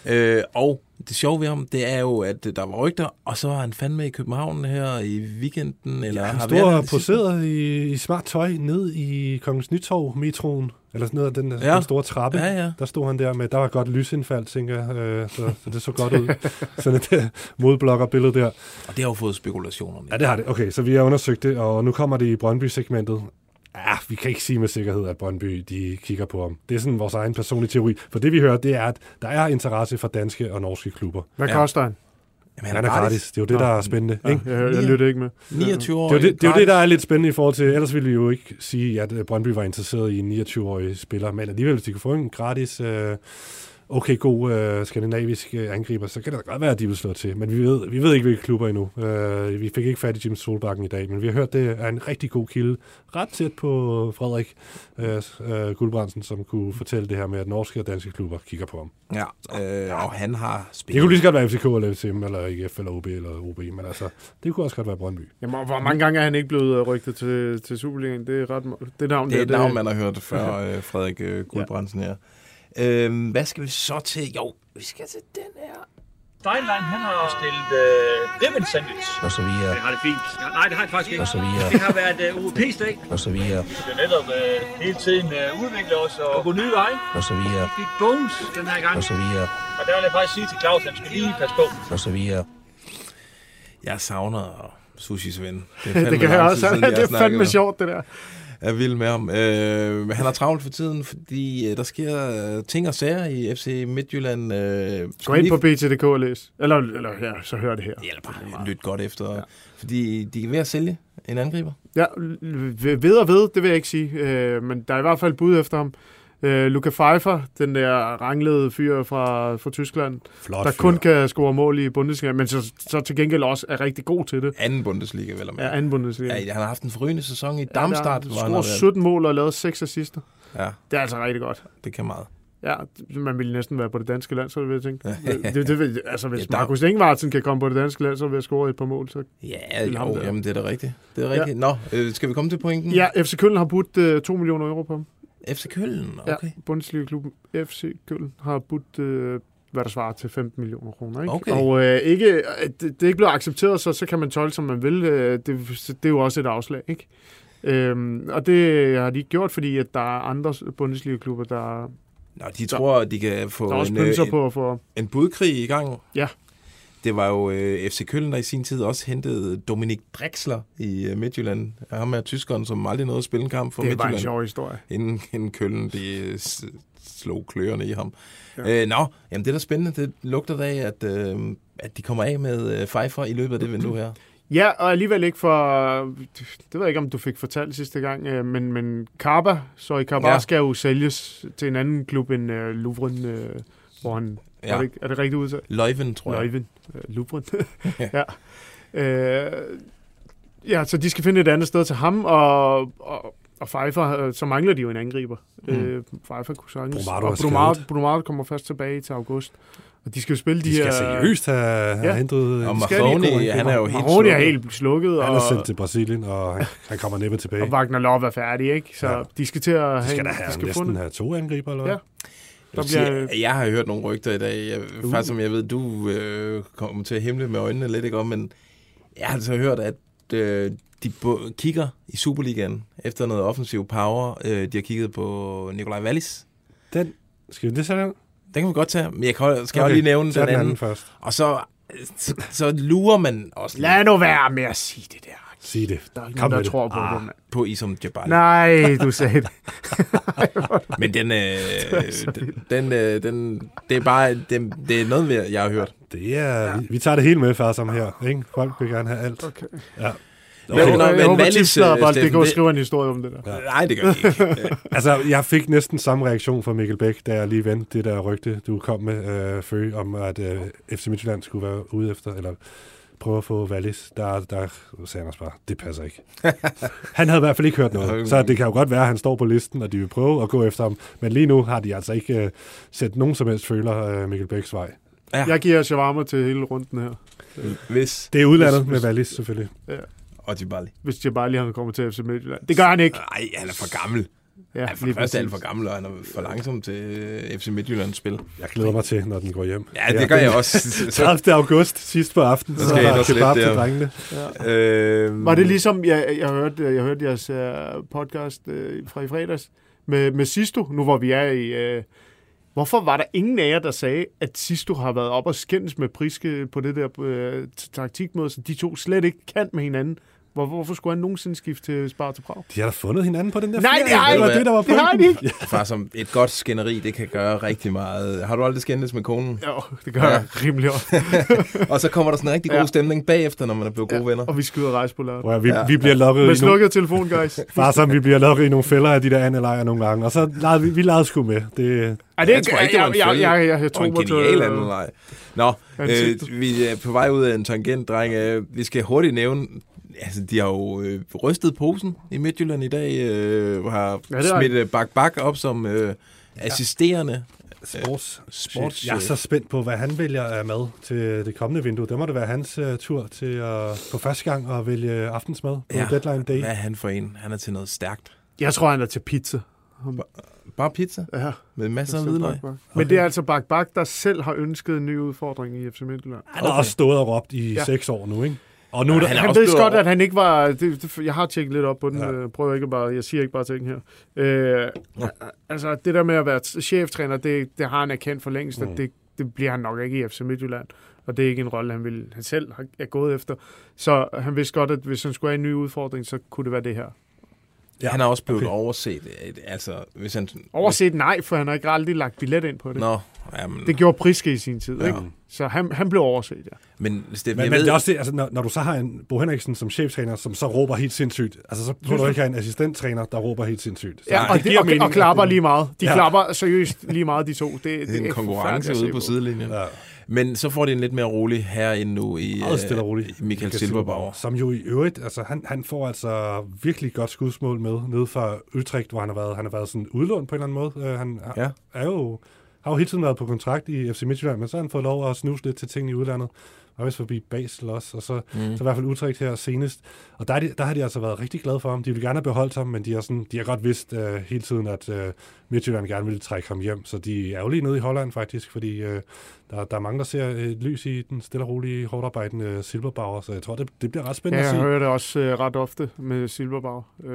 Speaker 2: Øh, og det sjove ved ham, det er jo, at der var rygter, og så var han fandme i København her i weekenden. Eller
Speaker 4: Han
Speaker 2: har
Speaker 4: stod og poseret i, i smart tøj ned i Kongens Nytorv metroen. Eller sådan noget af den, ja.
Speaker 2: Ja.
Speaker 4: den store trappe.
Speaker 2: Ja, ja.
Speaker 4: Der stod han der med, der var godt lysindfald, tænker jeg. Øh, så, så det så godt ud. sådan et øh, modblogger-billede der.
Speaker 2: Og det har jo fået spekulationerne.
Speaker 4: Ja, det har det. Okay, så vi har undersøgt det, og nu kommer det i Brøndby-segmentet. Vi kan ikke sige med sikkerhed, at Brøndby de kigger på ham. Det er sådan vores egen personlige teori. For det vi hører, det er, at der er interesse for danske og norske klubber.
Speaker 3: Hvad
Speaker 2: Ja.
Speaker 3: koster han?
Speaker 2: Jamen,
Speaker 4: Han er gratis. Det er jo det, der er spændende.
Speaker 3: Ja,
Speaker 4: Ikke?
Speaker 3: jeg, jeg lytter ikke med.
Speaker 2: 29 år.
Speaker 4: Det er, jo det, det er jo det, der er lidt spændende i forhold til, ellers ville vi jo ikke sige, at øh, Brøndby var interesseret i en 29-årig spiller, men alligevel, hvis de kunne få en gratis, øh, okay god øh, skandinavisk øh, angriber, så kan det da godt være, at de vil slå til. Men vi ved, vi ved ikke, hvilke klubber endnu. Øh, vi fik ikke fat i Jim Solbakken i dag, men vi har hørt, det er en rigtig god kilde, ret tæt på Frederik øh, øh, Guldbrandsen, som kunne fortælle det her med, at norske og danske klubber kigger på ham.
Speaker 2: Ja, øh, og han har
Speaker 4: Det
Speaker 2: spillet.
Speaker 4: kunne lige så godt være FCK eller FCM, eller IF, eller OB, eller OB, men altså, det kunne også godt være Brøndby.
Speaker 3: Jamen, og hvor mange gange er han ikke blevet øh, rygtet til, til Superligaen? Det er ret det navn
Speaker 2: Det er et
Speaker 3: der,
Speaker 2: navn, man har hørt før, øh, Frederik øh, Guldbrandsen her. Øhm, hvad skal vi så til? Jo, vi skal til den her.
Speaker 10: Steinlein, han har stillet øh, ribbon sandwich.
Speaker 7: Og så videre.
Speaker 10: Det har det fint. Ja, nej, det har det faktisk ikke.
Speaker 7: Og så videre.
Speaker 10: Det har været øh, UEP-stik.
Speaker 7: Og så videre.
Speaker 10: Vi skal netop øh, hele tiden øh, udvikle os og gå nye veje.
Speaker 7: Og så videre.
Speaker 10: Vi fik bones den her gang.
Speaker 7: Og så videre.
Speaker 10: Og der vil jeg faktisk sige til Claus, at han skal lige passe på.
Speaker 7: Og så videre.
Speaker 2: Jeg savner Sushi Svend.
Speaker 3: det kan jeg også. Det er fandme sjovt, det der.
Speaker 2: Er vild med ham. Øh, han har travlt for tiden, fordi øh, der sker øh, ting og sager i FC Midtjylland. Øh,
Speaker 3: Gå ind på BT.dk og læs. Eller, eller ja, så hør det her.
Speaker 2: Eller bare lyt godt efter. Ja. Fordi de er ved at sælge en angriber.
Speaker 3: Ja, ved ved og ved, det vil jeg ikke sige. Øh, men der er i hvert fald bud efter ham. Øh, Luca Pfeiffer, den der ranglede fyr fra, fra Tyskland,
Speaker 4: Flot
Speaker 3: der
Speaker 4: fyr.
Speaker 3: kun kan score mål i Bundesliga, men så, så til gengæld også er rigtig god til det.
Speaker 2: Anden Bundesliga, vel med.
Speaker 3: Ja, anden Bundesliga.
Speaker 2: Ja, han har haft en forrygende sæson i
Speaker 3: Ja,
Speaker 2: Darmstadt. hvor han har
Speaker 3: scoret
Speaker 2: været-
Speaker 3: 17 mål og lavet 6 assister.
Speaker 2: Ja,
Speaker 3: Det er altså rigtig godt.
Speaker 2: det kan meget.
Speaker 3: Ja, man ville næsten være på det danske land, så vil jeg tænke. Det, det, det, altså, hvis
Speaker 2: Ja,
Speaker 3: ja,
Speaker 2: der-
Speaker 3: Markus Ingvartsen kan komme på det danske land, så vil jeg score et par mål. Så.
Speaker 2: Ja,
Speaker 3: ham
Speaker 2: jo,
Speaker 3: der.
Speaker 2: jamen det er da rigtigt. Det er rigtigt. Ja. Nå, øh, skal vi komme til pointen?
Speaker 3: Ja, FC Køln har budt øh, 2 millioner euro på ham.
Speaker 2: FC Køln, okay.
Speaker 3: Ja, Bundesliga-klubben FC Køln har budt øh, hvad der svarer til 15 millioner kroner. Ikke?
Speaker 2: Okay.
Speaker 3: Og øh, ikke, øh, det, det er ikke blevet accepteret, så, så kan man tolke, som man vil. Øh, det, det er jo også et afslag. Ikke? Øhm, og det har de ikke gjort, fordi at der er andre Bundesliga-klubber, der,
Speaker 2: Nå, de tror, at de kan få
Speaker 3: der også
Speaker 2: en, øh, en,
Speaker 3: på få...
Speaker 2: en budkrig i gang.
Speaker 3: Ja.
Speaker 2: Det var jo øh, FC Køln, der i sin tid også hentede Dominik Drexler i øh, Midtjylland. Ham er tyskeren, som aldrig nåede at spille en kamp for
Speaker 3: Det var en
Speaker 2: Midtjylland.
Speaker 3: sjov historie.
Speaker 2: Inden, inden Køln, de øh, slog kløerne i ham.
Speaker 3: Ja.
Speaker 2: Øh, nå, jamen det er da spændende. Det lugter da af, at, øh, at de kommer af med øh, Pfeiffer i løbet af det vindue her.
Speaker 3: Ja, og alligevel ikke for... Det ved jeg ikke, om du fik fortalt sidste gang, øh, men, men Karba, sorry, Karba ja.
Speaker 2: Ja.
Speaker 3: skal jo sælges til en anden klub end uh, Louvren, uh, hvor han... Ja. Er, det, er det rigtigt udtalt?
Speaker 2: Løjven, tror jeg.
Speaker 3: Løjven. Louvren.
Speaker 2: Ja.
Speaker 3: ja. Uh, ja, så de skal finde et andet sted til ham, og, og, og Pfeiffer, øh, så mangler de jo en angriber. Mm. Uh, Pfeiffer kunne sagtens...
Speaker 4: Brumado er
Speaker 3: og Brumado. Brumado kommer først tilbage til august. Og de skal jo spille de,
Speaker 4: De skal
Speaker 3: her...
Speaker 4: seriøst have, have
Speaker 3: Ja.
Speaker 4: hentet...
Speaker 2: Og
Speaker 3: de skal
Speaker 2: Mahoney, han er jo helt
Speaker 3: Mahoney er
Speaker 2: slukket.
Speaker 3: helt slukket,
Speaker 4: Han er sendt til Brasilien, og han, han kommer næppe tilbage.
Speaker 3: og Wagner Love er færdig, ikke? Så
Speaker 4: Ja.
Speaker 3: de skal til at
Speaker 4: De skal
Speaker 3: have,
Speaker 4: da
Speaker 3: de
Speaker 4: have
Speaker 3: skal få
Speaker 4: næsten
Speaker 3: en-
Speaker 4: have to angriber, eller hvad?
Speaker 3: Ja.
Speaker 2: Jeg,
Speaker 3: Der
Speaker 2: vil sige,
Speaker 3: bliver-
Speaker 2: jeg har hørt nogle rygter i dag, jeg,
Speaker 3: Uh.
Speaker 2: faktisk som jeg ved, du øh, kommer til at himle med øjnene lidt, ikke om, men jeg har altså hørt, at øh, de kigger i Superligaen efter noget offensiv power. Øh, de har kigget på Nikolaj Wallis.
Speaker 4: Den, skal vi det sådan?
Speaker 2: Den kan vi godt tage, men jeg kan, skal okay. Også lige nævne den
Speaker 4: den
Speaker 2: anden.
Speaker 4: anden først.
Speaker 2: Og så, så, så lurer man også lidt
Speaker 3: Lad nu være med at sige det der.
Speaker 4: Sig det.
Speaker 3: Der er ikke
Speaker 4: Kom
Speaker 3: nogen, der
Speaker 4: det.
Speaker 3: tror på
Speaker 4: Ah.
Speaker 3: det, mand.
Speaker 2: på Isom Jabal.
Speaker 3: Nej, du sagde det.
Speaker 2: Men den, øh, den, den, øh, den, det er bare det, det er noget, vi- jeg har hørt.
Speaker 4: Det er, ja. vi, vi tager det hele med, far, som her. Ikke? Folk vil gerne have alt.
Speaker 3: Okay.
Speaker 4: Ja.
Speaker 2: Men-
Speaker 3: håber,
Speaker 2: men
Speaker 3: jeg håber, bare, det går og
Speaker 2: det-
Speaker 3: skrive en historie om det der.
Speaker 4: Ja.
Speaker 2: Nej, det gør det ikke.
Speaker 4: Altså, jeg fik næsten samme reaktion fra Mikkel Bæk, da jeg lige vendte det der rygte, du kom med, øh, Fø, om at øh, FC Midtjylland skulle være ude efter, eller prøve at få Wallis. Der, der sagde han også bare, det passer ikke. han havde i hvert fald ikke hørt noget, så det kan jo godt være, at han står på listen, og de vil prøve at gå efter ham. Men lige nu har de altså ikke øh, sat nogen som helst føler øh, Mikkel Bæks vej.
Speaker 2: Ja.
Speaker 3: Jeg giver shawarma til hele runden her.
Speaker 2: Hvis
Speaker 4: Det er udlandet
Speaker 3: Hvis-
Speaker 4: med Wallis, selvfølgelig.
Speaker 2: Og Jabali.
Speaker 3: Hvis Jabali han kommer til FC Midtjylland. Det gør han ikke.
Speaker 2: Nej, han er for gammel.
Speaker 3: Ja,
Speaker 2: Ja, for
Speaker 3: lige
Speaker 2: det første er han for gammel, og han er for langsom til øh, FC Midtjyllands spil.
Speaker 4: Jeg glæder mig til, når den går hjem.
Speaker 2: Ja, det gør jeg også.
Speaker 4: 30. august sidst på aftenen,
Speaker 2: Så
Speaker 4: så,
Speaker 2: skal jeg
Speaker 4: så
Speaker 2: ind og
Speaker 4: kebab
Speaker 2: slippe
Speaker 4: til drengene.
Speaker 2: øh,
Speaker 3: Var det ligesom, jeg, jeg, hørte, jeg hørte jeres uh, podcast uh, fra i fredags med, med Sisto, nu hvor vi er i... Uh, hvorfor var der ingen af jer, der sagde, at Sisto har været op og skændes med Priske på det der uh, taktikmøde, så de to slet ikke kan med hinanden? Hvor, hvorfor skulle han nogensinde skifte til Sparta Prag?
Speaker 4: De har da fundet hinanden på den der
Speaker 3: Nej,
Speaker 4: ferie.
Speaker 3: det har
Speaker 4: det var
Speaker 2: de-
Speaker 4: det, der var
Speaker 3: det har de ikke.
Speaker 2: Far, som et godt skænderi, det kan gøre rigtig meget. Har du aldrig skændes med konen?
Speaker 3: Jo, det gør
Speaker 2: Ja.
Speaker 3: ja. jeg rimelig ofte.
Speaker 2: Og så kommer der sådan en rigtig god
Speaker 3: Ja.
Speaker 2: stemning bagefter, når man er blevet gode venner.
Speaker 3: Og vi og rejse på lørdag.
Speaker 4: Hvor vi,
Speaker 2: Ja.
Speaker 4: vi bliver lukket
Speaker 3: Med
Speaker 4: i nogle,
Speaker 3: slukket telefon, guys.
Speaker 4: Far, som vi bliver lukket i nogle fælder af de der andelejre nogle gange. Og så legede vi, vi legede sgu med. Det,
Speaker 3: Er det
Speaker 2: Jeg tror ikke, det var en
Speaker 3: jeg, jeg, jeg, jeg, jeg,
Speaker 2: Og
Speaker 3: tror
Speaker 2: en
Speaker 3: mig til...
Speaker 2: genial anden leg. Nå, øh, vi er på vej ud af en tangent, dreng. Vi skal hurtigt nævne, altså de har jo øh, rystet posen i Midtjylland i dag, øh, har
Speaker 3: Ja,
Speaker 2: smidt øh, Bak Bak op som øh, assisterende.
Speaker 4: sports,
Speaker 2: sports-
Speaker 4: Jeg er så spændt på, hvad han vælger af mad til det kommende vindue. Det må det være hans uh, tur til at på første gang at vælge aftensmad på
Speaker 2: Ja.
Speaker 4: deadline day.
Speaker 2: Hvad er han for en? Han er til noget stærkt.
Speaker 3: Jeg tror, han er til pizza.
Speaker 2: Bare pizza
Speaker 3: Ja.
Speaker 2: med masser af hvidløg.
Speaker 3: Bak. Men det er altså Bak Bak, der selv har ønsket en ny udfordring i FC Midtjylland.
Speaker 4: Han har også stået og råbt i
Speaker 3: Ja.
Speaker 4: seks år nu, ikke? Og nu er
Speaker 2: Ja,
Speaker 4: der,
Speaker 2: han er
Speaker 3: Han
Speaker 2: også
Speaker 3: ved godt, at han ikke var... Det, det, jeg har tjekket lidt op på den.
Speaker 4: Ja.
Speaker 3: Ja. Prøver ikke bare... Jeg siger ikke bare ting her. Øh, altså, det der med at være cheftræner, det, det har han erkendt for længst,
Speaker 4: Mm.
Speaker 3: at det, det bliver han nok ikke i FC Midtjylland. Og det er ikke en rolle, han, vil, han selv har, er gået efter. Så han vidste godt, at hvis han skulle have en ny udfordring, så kunne det være det her.
Speaker 2: Ja, han er også blevet
Speaker 4: okay.
Speaker 2: overset. øh, Altså, hvis han...
Speaker 3: Overset nej, for han har ikke aldrig lagt billet ind på det.
Speaker 2: Nå, jamen,
Speaker 3: Det gjorde Priske i sin tid,
Speaker 2: ja.
Speaker 3: ikke? Så han, han blev overset, ja.
Speaker 2: men, Steffen,
Speaker 4: men,
Speaker 2: jeg
Speaker 4: men
Speaker 2: ved,
Speaker 4: det er også det, altså, når, når du så har en Bo Henriksen som cheftræner, som så råber helt sindssygt, altså så tror du ikke have en assistenttræner, der råber helt sindssygt. Så
Speaker 3: Ja, og, det,
Speaker 4: giver
Speaker 3: og,
Speaker 4: mening,
Speaker 3: og klapper
Speaker 4: at-
Speaker 3: lige meget. De
Speaker 4: Ja.
Speaker 3: klapper seriøst lige meget, de to. Det,
Speaker 2: det er en konkurrence
Speaker 3: at
Speaker 2: ude på sidelinjen.
Speaker 4: Ja,
Speaker 2: Men så får de en lidt mere rolig herinde nu i
Speaker 4: meget stille og
Speaker 2: øh, Michael Silberbauer.
Speaker 4: Som jo i øvrigt, altså han, han får altså virkelig godt skudsmål med, nede fra Utrecht, hvor han har været, han har været sådan udlånt på en eller anden måde. Uh, han
Speaker 2: Ja.
Speaker 4: er jo har jo hele tiden været på kontrakt i FC Midtjylland, men så har han fået lov at snuse lidt til ting i udlandet. Og vist forbi Basel også, og så, mm. så i hvert fald Utrecht her senest. Og der, er de, der har de altså været rigtig glade for ham. De vil gerne have beholdt ham, men de har, sådan, de har godt vidst uh, hele tiden, at uh, Midtjylland gerne ville trække ham hjem. Så de er jo lige nede i Holland faktisk, fordi uh, der, der er mange, der ser et lys i den stille og rolige, hårdt arbejdende Silberbauer. Så jeg tror, det, det bliver ret spændende
Speaker 3: Ja,
Speaker 4: at
Speaker 3: jeg
Speaker 4: se.
Speaker 3: hører det også uh, ret ofte med Silberbag. Uh,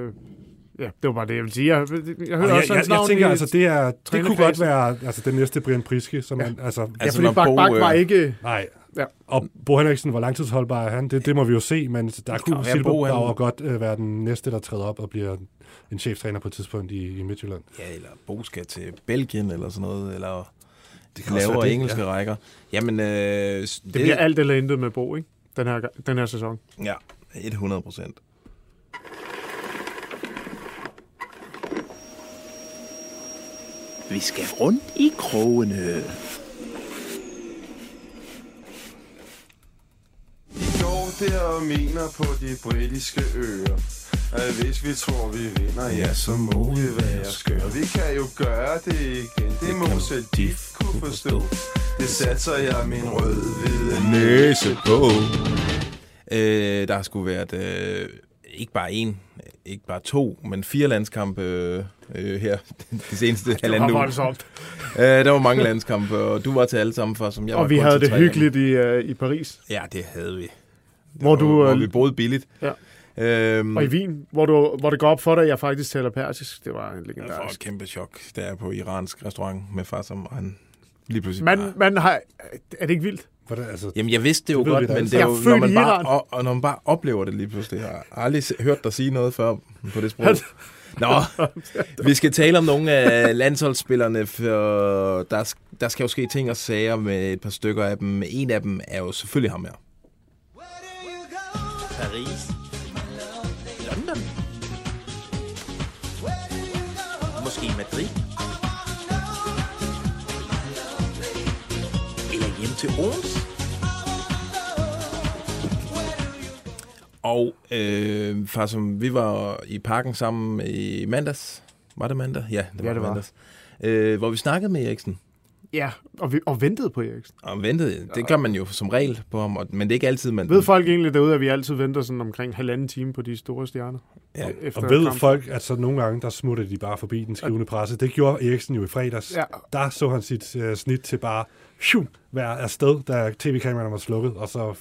Speaker 3: ja, det var bare det, jeg vil sige. Jeg, jeg hører
Speaker 4: Og
Speaker 3: også
Speaker 4: jeg, jeg, jeg
Speaker 3: navn
Speaker 4: tænker,
Speaker 3: i
Speaker 4: altså, det, er, det kunne godt være altså, den næste Brian Priske, som ja. man, altså,
Speaker 3: Ja,
Speaker 2: Altså,
Speaker 3: fordi
Speaker 2: når
Speaker 3: Bak Bak var
Speaker 2: øh,
Speaker 3: ikke...
Speaker 4: Nej.
Speaker 3: Ja.
Speaker 4: Og Bo Henriksen, hvor langtidsholdbar er han? Det, det må vi jo se, men der kunne
Speaker 2: Bo,
Speaker 4: Silberbauer
Speaker 2: han-
Speaker 4: godt øh, være den næste, der træder op og bliver en cheftræner på et tidspunkt i, i Midtjylland.
Speaker 2: Ja, eller Bo skal til Belgien eller sådan noget, eller
Speaker 4: Det kan
Speaker 2: lavere
Speaker 4: det,
Speaker 2: engelske
Speaker 4: ja.
Speaker 2: rækker. Jamen, øh, det,
Speaker 3: Det bliver alt eller intet med Bo, ikke? Den her, den her sæson.
Speaker 2: Ja, 100 procent.
Speaker 7: Vi skal rundt i krogene.
Speaker 11: I går der og mener på de britiske øer at hvis vi tror vi vinder, ja så må vi være skøre Vi kan jo gøre det igen, det må selv de kunne forstå Det satser jeg min rød-hvide
Speaker 2: næse på. Øh, der sgu været øh, ikke bare en, ikke bare to, men fire landskampe øh, øh, her de seneste halvanden uge.
Speaker 3: voldsomt.
Speaker 2: Øh, der var mange landskampe, og du var til alle sammen for, som jeg var
Speaker 3: Og vi havde det hyggeligt i, uh, i Paris.
Speaker 2: Ja, det havde vi.
Speaker 3: Hvor du...
Speaker 2: hvor
Speaker 3: øh,
Speaker 2: vi boede billigt.
Speaker 3: Ja.
Speaker 2: Øhm,
Speaker 3: Og i Wien, hvor, du, hvor det går op for dig, at jeg faktisk taler persisk. Det var en
Speaker 2: Jeg får
Speaker 3: legendarisk.
Speaker 2: et kæmpe chok, der er på iransk restaurant med far, som og han lige pludselig
Speaker 3: Man,
Speaker 2: bare...
Speaker 3: man har, er det ikke vildt?
Speaker 4: Hvordan, altså,
Speaker 2: Jamen, jeg vidste det jo
Speaker 4: Det
Speaker 2: godt, men det er jo, når man, bare, og, og når man bare oplever det lige pludselig. Jeg har aldrig hørt dig sige noget før på det sprog. Nå, vi skal tale om nogle af landsholdsspillerne, for der, der skal jo ske ting og sager med et par stykker af dem. En af dem er jo selvfølgelig ham her.
Speaker 7: Paris. London. Måske Madrid. Til Ons.
Speaker 2: Og øh, far, som vi var i parken sammen i mandags. Var det mandag? Ja, det var,
Speaker 3: Ja, det var.
Speaker 2: mandags. Øh, hvor vi snakkede med Eriksen.
Speaker 3: Ja, og, vi, og ventede på Eriksen.
Speaker 2: Og ventede, det gør man jo som regel på ham, og- men det er ikke altid, man...
Speaker 3: Ved folk egentlig derude, at vi altid venter sådan omkring halvanden time på de store stjerner?
Speaker 2: Ja.
Speaker 3: Efter
Speaker 4: Og ved
Speaker 3: kampen?
Speaker 4: folk, at så nogle gange, der smutter de bare forbi den skrivende presse. Det gjorde Eriksen jo i fredags.
Speaker 3: Ja.
Speaker 4: Der så han sit uh, snit til bare shum, være afsted, da tv-kameraerne var slukket, og så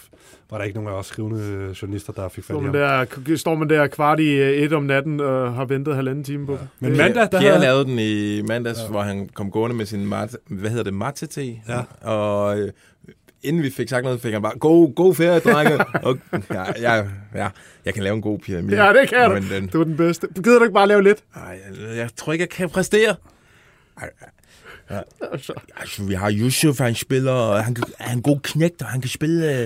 Speaker 4: var der ikke nogen af os skrivende øh, journalister, der fik fat
Speaker 3: Står
Speaker 4: i
Speaker 3: man,
Speaker 4: ham.
Speaker 3: der, står man der kvart i øh, et om natten og har ventet halvanden time på ja.
Speaker 4: Men mandag, der
Speaker 2: Pierre
Speaker 4: havde...
Speaker 2: lavede den i mandags, ja. hvor han kom gående med sin mate, hvad hedder det, mate
Speaker 4: Ja.
Speaker 2: Og øh, inden vi fik sagt noget, fik han bare, god, god ferie, drenge. og, ja, ja, ja, jeg kan lave en god Pierre Emil.
Speaker 3: Ja, det kan
Speaker 2: Men
Speaker 3: du.
Speaker 2: den,
Speaker 3: Du er den bedste. Gider du ikke bare lave lidt?
Speaker 2: ej, jeg, jeg tror ikke, jeg kan præstere. Ej, Ja. Altså, vi har Yusuf, han spiller, og han, han er en god knægt, og han kan spille... Øh,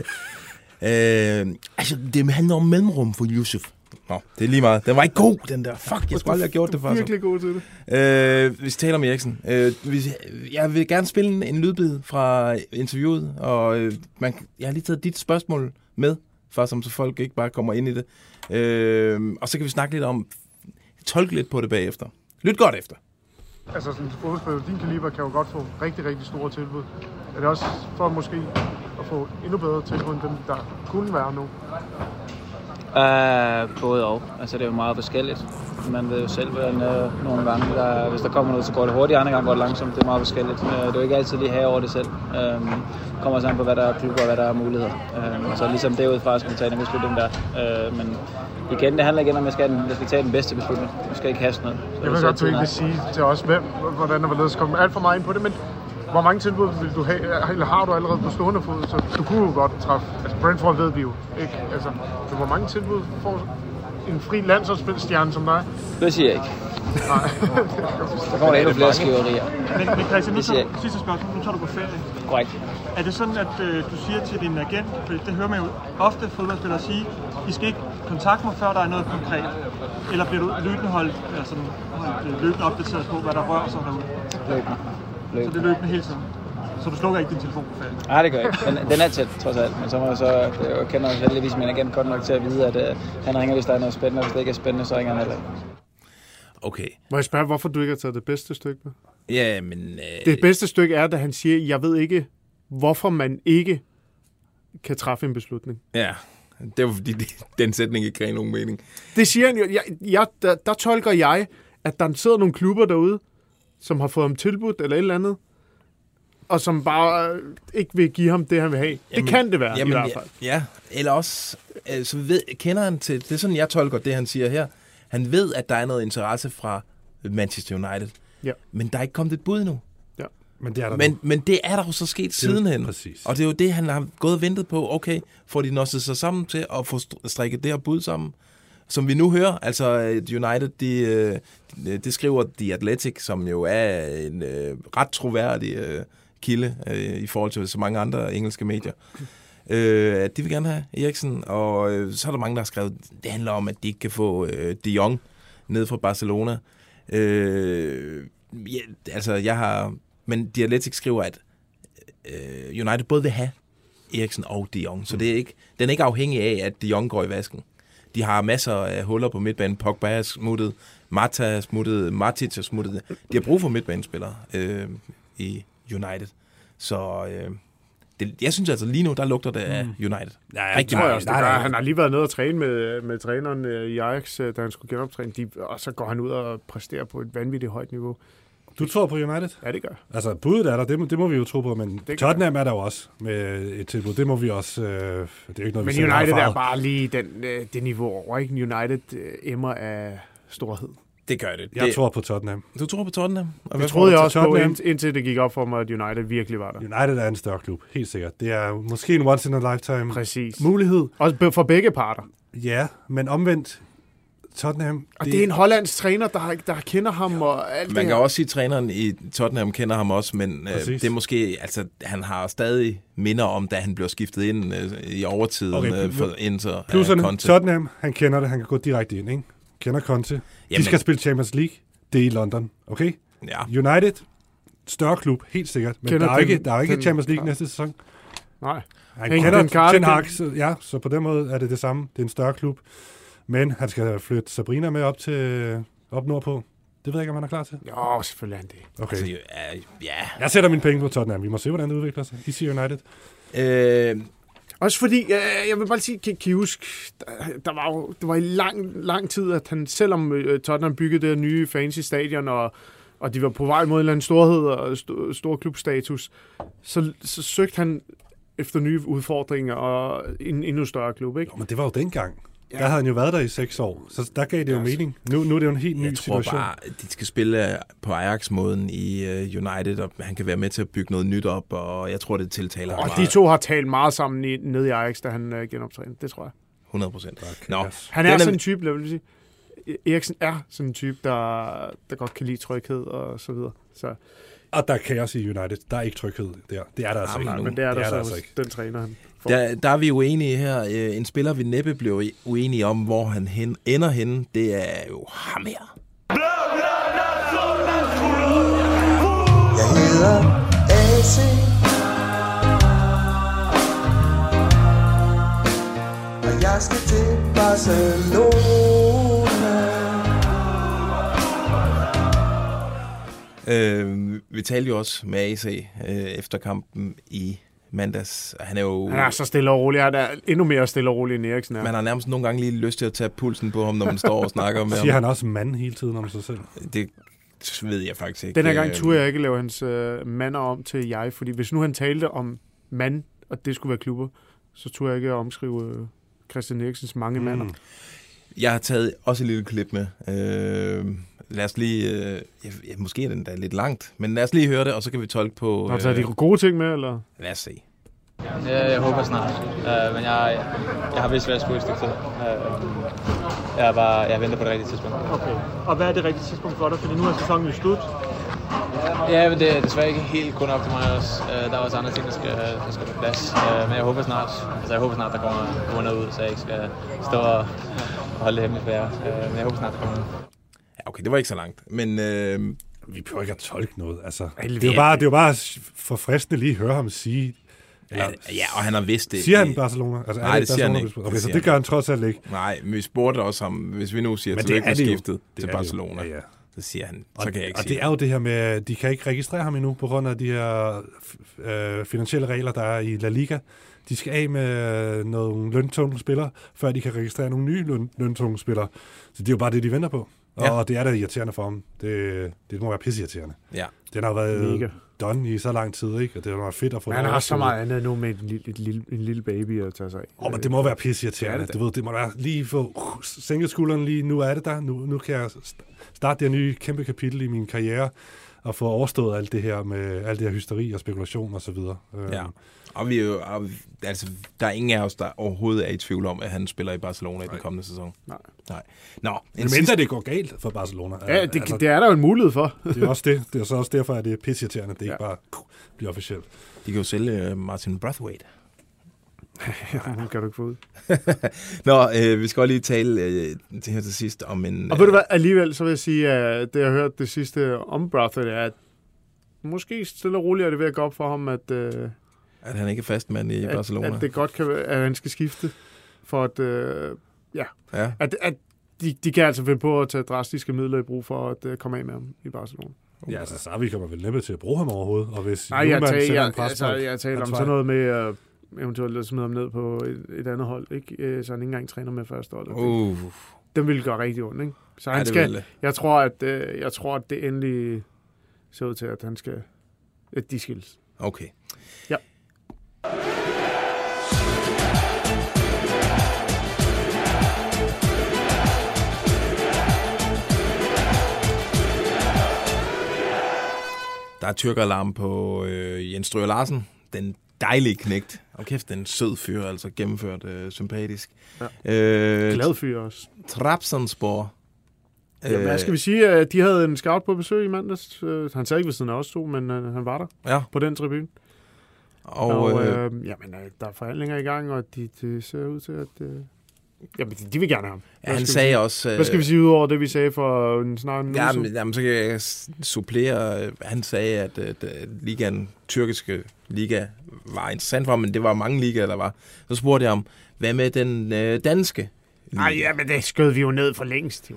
Speaker 2: øh, altså, det handler om mellemrum for Yusuf. Nå, det er lige meget. Den var ikke god, den der. Fuck, jeg skulle aldrig have gjort det for
Speaker 3: Virkelig god til det.
Speaker 2: Øh, vi taler om Eriksen. Øh, vi, jeg vil gerne spille en, en lydbid fra interviewet, og øh, man, jeg har lige taget dit spørgsmål med, for som så folk ikke bare kommer ind i det. Øh, og så kan vi snakke lidt om, tolke lidt på det bagefter. Lyt godt efter.
Speaker 3: Altså sådan en fodboldspiller, din kaliber kan jo godt få rigtig, rigtig store tilbud. Er det også for måske at få endnu bedre tilbud end dem, der kunne være nu?
Speaker 12: Uh, både og. Altså, det er jo meget forskelligt. Man ved jo selv, hvordan uh, nogle gange, der, hvis der kommer noget, så går det hurtigt, andre gange går det langsomt. Det er meget forskelligt. Uh, det er jo ikke altid lige her over det selv. Uh, kommer sammen på, hvad der er klubber og hvad der er muligheder. Uh, så ligesom derudfra skal man tage en beslutning der. Uh, men igen, det handler igen om, at jeg skal, jeg skal tage den bedste beslutning. Jeg skal ikke haste noget. Så
Speaker 3: Jeg ved godt, du ikke vil sige til os, hvem, hvordan og hvorledes komme alt for meget ind på det, men hvor mange tilbud vil du have, eller har du allerede på stående fod, så du kunne jo godt træffe, Brentford ved vi jo, ikke? Altså, men hvor mange tilbud får en fri landsholdsspilstjerne som dig?
Speaker 12: Det siger jeg ikke.
Speaker 3: Nej.
Speaker 12: Der kommer endnu flere skriverier.
Speaker 13: Men, men Christian, nu
Speaker 12: Det siger
Speaker 13: tager, sidste spørgsmål. Nu tager du på ferie.
Speaker 12: Korrekt.
Speaker 13: Er det sådan, at øh, du siger til din agent, for det hører man jo ofte fodboldspillere sige, I skal ikke kontakte mig, før der er noget konkret. Eller bliver du løbende holdt, altså, holdt øh, løbende opdateret på, hvad der rører sig derude?
Speaker 12: Løbende.
Speaker 13: Så det er løbende hele tiden. Så du slukker ikke din telefon på ferie?
Speaker 12: Nej, det gør jeg ikke. Den, den er tæt, trods alt. Men så må jeg så, jeg kender heldigvis min agent godt nok til at vide, at uh, han ringer, hvis der er noget spændende. og Hvis det ikke er spændende, så ringer han heller ikke.
Speaker 2: Okay.
Speaker 3: Må jeg spørge, hvorfor du ikke har taget det bedste stykke med?
Speaker 2: Ja, men... Øh,
Speaker 3: Det bedste stykke er, da han siger, jeg ved ikke, hvorfor man ikke kan træffe en beslutning.
Speaker 2: Ja, det var fordi, det, den sætning ikke gav nogen mening.
Speaker 3: Det siger han jo. Jeg, jeg, der, der tolker jeg, at der sidder nogle klubber derude, som har fået ham tilbudt eller et eller andet, og som bare øh, ikke vil give ham det, han vil have. Jamen, det kan det være,
Speaker 2: jamen,
Speaker 3: i hvert fald.
Speaker 2: Ja, ja. eller også øh, så ved, kender han til... Det er sådan, jeg tolker det, han siger her. Han ved, at der er noget interesse fra Manchester United.
Speaker 3: Ja.
Speaker 2: Men der er ikke kommet et bud nu.
Speaker 3: Ja.
Speaker 4: Men det er der
Speaker 2: Men,
Speaker 4: nu.
Speaker 2: men det er der jo så sket
Speaker 4: Det
Speaker 2: sidenhen.
Speaker 4: præcis.
Speaker 2: Og det er jo det, han har gået og ventet på. Okay, får de nosset sig sammen til at få st- strikket det her bud sammen? Som vi nu hører, altså øh, United, de, øh, det skriver The Athletic, som jo er en øh, ret troværdig øh, kilde øh, i forhold til så mange andre engelske medier. Øh, at de vil gerne have Eriksen, og øh, så er der mange, der har skrevet, det handler om, at de ikke kan få øh, De Jong ned fra Barcelona. Øh, ja, altså, jeg har... Men The Athletic skriver, at øh, United både vil have Eriksen og De Jong, så det er ikke, den er ikke afhængig af, at De Jong går i vasken. De har masser af huller på midtbanen. Pogba er smuttet, Mata er smuttet, Matic er smuttet. De har brug for midtbanespillere øh, i United. Så øh, det, jeg synes altså lige nu, der lugter det af United.
Speaker 3: Ja, jeg tror jeg også, det gør. Han har lige været nede og træne med, med træneren øh, i Ajax, øh, da han skulle genoptræne. De, og så går han ud og præsterer på et vanvittigt højt niveau.
Speaker 4: Du tror på United?
Speaker 3: Ja, det gør.
Speaker 4: Altså, budet er der, det må, det må vi jo tro på, men
Speaker 3: gør
Speaker 4: Tottenham er der jo også med et tilbud. Det må vi også... Øh, det er jo ikke noget,
Speaker 3: Men
Speaker 4: vi
Speaker 3: United er bare lige den, øh, det niveau over. Ikke? United øh, emmer af storhed.
Speaker 2: Det gør det.
Speaker 4: Jeg
Speaker 2: det,
Speaker 4: tror på Tottenham.
Speaker 2: Du tror på Tottenham? Og
Speaker 3: Det troede jeg også på,
Speaker 2: Tottenham?
Speaker 3: ind- indtil det gik op for mig, at United virkelig var der.
Speaker 4: United er en større klub, helt sikkert. Det er måske en once in a lifetime
Speaker 3: Præcis.
Speaker 4: mulighed.
Speaker 3: Også be- for begge parter.
Speaker 4: Ja, men omvendt, Tottenham...
Speaker 3: Og det, det er en hollandsk træner, der, der kender ham og alt
Speaker 2: Man
Speaker 3: det
Speaker 2: kan
Speaker 3: her.
Speaker 2: også sige, at træneren i Tottenham kender ham også, men øh, det er måske, altså, han har stadig minder om, da han blev skiftet ind øh, i overtiden
Speaker 4: Okay,
Speaker 2: øh, for Inter
Speaker 4: Plusserne,
Speaker 2: Conte.
Speaker 4: Tottenham, han kender det, han kan gå direkte ind, ikke? Kender Conte. De
Speaker 2: Jamen-
Speaker 4: skal spille Champions League, det er i London, okay?
Speaker 2: Ja.
Speaker 4: United, større klub, helt sikkert, men
Speaker 3: Kender
Speaker 4: der er,
Speaker 3: den-
Speaker 4: ikke, der er ikke
Speaker 3: den-
Speaker 4: Champions League næste sæson.
Speaker 3: Nej.
Speaker 4: Han
Speaker 3: Henk-
Speaker 4: kender
Speaker 3: den
Speaker 4: Ten Hag, så, ja, så på den måde er det det samme. Det er en større klub. Men han skal flytte Sabrina med op til op nordpå. Det ved jeg ikke, om han er klar til.
Speaker 3: Jo, selvfølgelig er han det.
Speaker 4: Okay.
Speaker 2: Altså, ja, ja.
Speaker 4: Jeg sætter mine penge på Tottenham. Vi må se, hvordan det udvikler sig. I siger United.
Speaker 2: Øh,
Speaker 3: også fordi, øh, jeg vil bare sige, kan, kan I huske, der, der var jo, det var i lang, lang tid, at han, selvom øh, Tottenham byggede det her nye fancy stadion, og, og de var på vej mod en eller anden storhed og st- stor klubstatus, så, så søgte han efter nye udfordringer og en endnu større klub, ikke?
Speaker 4: Jo, men det var jo dengang.
Speaker 3: Ja.
Speaker 4: Der havde han jo været der i seks år. Så der gav det jo mening. Nu, nu er det jo en helt ny
Speaker 2: jeg tror
Speaker 4: situation.
Speaker 2: bare, at de skal spille på Ajax-måden i uh, United, og han kan være med til at bygge noget nyt op, og jeg tror, det tiltaler ham
Speaker 3: Og
Speaker 2: meget.
Speaker 3: de to har talt meget sammen i, nede i Ajax, da han øh, genoptrænede. Det tror jeg.
Speaker 2: 100 procent. Nå,
Speaker 3: Han er
Speaker 2: den
Speaker 3: sådan en type, jeg vil sige. E- Eriksen er sådan en type, der, der godt kan lide tryghed og så videre. Så,
Speaker 4: Og der kan jeg sige United. Der er ikke tryghed der. Det er der altså
Speaker 2: Jamen,
Speaker 4: ikke.
Speaker 3: men det er der,
Speaker 4: det er
Speaker 3: så
Speaker 4: der altså ikke.
Speaker 3: den træner, han får.
Speaker 2: Der, der er vi uenige her. Øh, En spiller, vi næppe blev uenige om, hvor han hen, ender henne, det er jo ham her.
Speaker 7: Jeg hedder AC Og jeg skal til Barcelona
Speaker 2: Øh, vi talte jo også med AC øh, efter kampen i mandags. Han er jo...
Speaker 3: Han er så stille og rolig. Han er endnu mere stille og rolig end Eriksen er.
Speaker 2: Man har nærmest nogle gange lige lyst til at tage pulsen på ham, når man står og snakker med
Speaker 4: Siger
Speaker 2: ham.
Speaker 4: han også mand hele tiden om sig selv?
Speaker 2: Det ved jeg faktisk ikke.
Speaker 3: Den her gang
Speaker 2: Øh,
Speaker 3: turde jeg ikke lave hans øh, mander om til jeg, fordi hvis nu han talte om mand, og det skulle være klubber, så turde jeg ikke omskrive øh, Christian Eriksens mange mm. mander.
Speaker 2: Jeg har taget også et lille klip med. Øh, lad os lige... Øh, ja, måske er den da lidt langt, men lad os lige høre det, og så kan vi tolke på...
Speaker 3: Har du taget de gode ting med, eller?
Speaker 2: Lad os se.
Speaker 12: Ja, jeg håber snart. Uh, men jeg, jeg har vist, hvad jeg skulle i et stykke tid. Uh, jeg, er bare, jeg venter på det rigtige tidspunkt.
Speaker 13: Okay. Og hvad er det rigtige tidspunkt for dig? Fordi nu er sæsonen jo slut.
Speaker 12: Ja, men det er desværre ikke helt kun op til mig også. Uh, der er også andre ting, der skal, der skal på plads. Uh, men jeg håber snart, altså jeg håber snart, der kommer noget ud, så jeg ikke skal stå og holde det hemmeligt for jer. Uh, men jeg håber snart, der kommer noget.
Speaker 2: Okay, det var ikke så langt. Men øh,
Speaker 4: Vi behøver ikke at tolke noget. Altså, det, er jo bare, det er jo bare forfriskende lige at høre ham sige... Eller,
Speaker 2: ja, og han har vidst det.
Speaker 4: Siger han Barcelona? Altså, er
Speaker 2: Nej, det siger han ikke.
Speaker 4: Okay,
Speaker 2: Det
Speaker 4: så det gør han trods alt ikke.
Speaker 2: Nej, men vi spurgte også ham, hvis vi nu siger, at
Speaker 4: det
Speaker 2: tillykke
Speaker 4: er det
Speaker 2: skiftet
Speaker 4: Det
Speaker 2: til
Speaker 4: er det.
Speaker 2: Barcelona.
Speaker 4: Ja, ja.
Speaker 2: Så siger han, så
Speaker 4: Og,
Speaker 2: kan jeg ikke
Speaker 4: og
Speaker 2: sige
Speaker 4: det er jo det her med, at de kan ikke registrere ham endnu, på grund af de her øh, finansielle regler, der er i La Liga. De skal af med nogle løntunge spillere, før de kan registrere nogle nye løn, løntunge spillere. Så det er jo bare det, de venter på. Og
Speaker 2: Ja.
Speaker 4: det er da irriterende for ham. Det, det må være pisseirriterende.
Speaker 2: Ja.
Speaker 4: Den har været
Speaker 3: Mega.
Speaker 4: done i så lang tid, ikke? Og det har været fedt at få
Speaker 3: Men han har så meget andet nu med en lille, et lille, en lille baby at tage sig af.
Speaker 4: Åh, men det må være pisseirriterende.
Speaker 3: Det det.
Speaker 4: Du ved, det må være lige få uh, sænket skulderen lige, nu er det der. Nu, nu kan jeg st- starte det nye kæmpe kapitel i min karriere og få overstået alt det her med alt det her hysteri og spekulation og så videre. Øh,
Speaker 2: Ja. Og vi er jo, og, altså, der er ingen af os, der overhovedet er i tvivl om, at han spiller i Barcelona i den kommende sæson.
Speaker 3: Nej.
Speaker 2: Nej. Nå, en
Speaker 4: Men mindre
Speaker 2: sidste,
Speaker 4: det går galt for Barcelona.
Speaker 3: Ja, det, det er der jo en mulighed for.
Speaker 4: det er også det. Det er så også derfor, at det er pisseirriterende. Det er
Speaker 3: Ja.
Speaker 4: ikke bare bliver officielt.
Speaker 2: de kan jo sælge øh, Martin Brathwaite.
Speaker 3: Han kan du ikke få ud.
Speaker 2: Nå, øh, vi skal også lige tale øh, det her til sidst om en...
Speaker 3: Og ved du hvad, alligevel så vil jeg sige, at det jeg har hørt det sidste om Brathwaite, er, at måske stille og roligt er det ved at gå op for ham, at, øh,
Speaker 2: At han ikke er fastmand i
Speaker 3: at,
Speaker 2: Barcelona.
Speaker 3: at det godt kan være, at han skal skifte. For at, øh, ja,
Speaker 2: Ja.
Speaker 3: at, at de, de kan altså finde på at tage drastiske midler i brug for at øh, komme af med ham i Barcelona.
Speaker 4: Ja, altså Savi kommer vel næppe til at bruge ham overhovedet. Og hvis
Speaker 3: Nej, jeg, tager, jeg,
Speaker 4: en pres
Speaker 3: altså, jeg taler om sådan noget med uh, eventuelt at smide ham ned på et, et andet hold, ikke? Øh, så han ikke engang træner med første hold.
Speaker 2: Uh,
Speaker 3: Den ville gøre rigtig ondt, ikke? Så
Speaker 2: Ja,
Speaker 3: han
Speaker 2: det
Speaker 3: skal, jeg tror, at øh, jeg tror, at det endelig ser ud til, at han skal, at de skilles.
Speaker 2: okay.
Speaker 3: Ja.
Speaker 2: Der er tyrkeralarm på øh, Jens Strøger Larsen. Den dejlige knægt. Og kæft, den sød fyr, altså gennemført øh, sympatisk.
Speaker 3: Ja.
Speaker 2: Øh,
Speaker 3: Glad fyr også.
Speaker 2: Trabzonspor.
Speaker 3: Ja, hvad skal vi sige? De havde en scout på besøg i mandags. Øh, Han sad ikke ved siden af os to, men øh, han var der
Speaker 2: Ja,
Speaker 3: på den tribune.
Speaker 2: og,
Speaker 3: Og,
Speaker 2: øh,
Speaker 3: øh, jamen, øh, der er forhandlinger i gang, og de, de ser ud til, at... Øh, jamen, de, vil gerne have ham.
Speaker 2: ja, han sagde
Speaker 3: sige?
Speaker 2: også... Øh,
Speaker 3: Hvad skal vi sige ud over det, vi sagde for en snart en uge
Speaker 2: Ja,
Speaker 3: siden?
Speaker 2: men, jamen, så kan jeg supplere. øh, Han sagde, at, at, at ligaen, tyrkiske liga var interessant for ham, men det var mange ligaer, der var. Så spurgte jeg om, hvad med den øh, danske?
Speaker 3: Nej, ja, men det skød vi jo ned for længst, jo.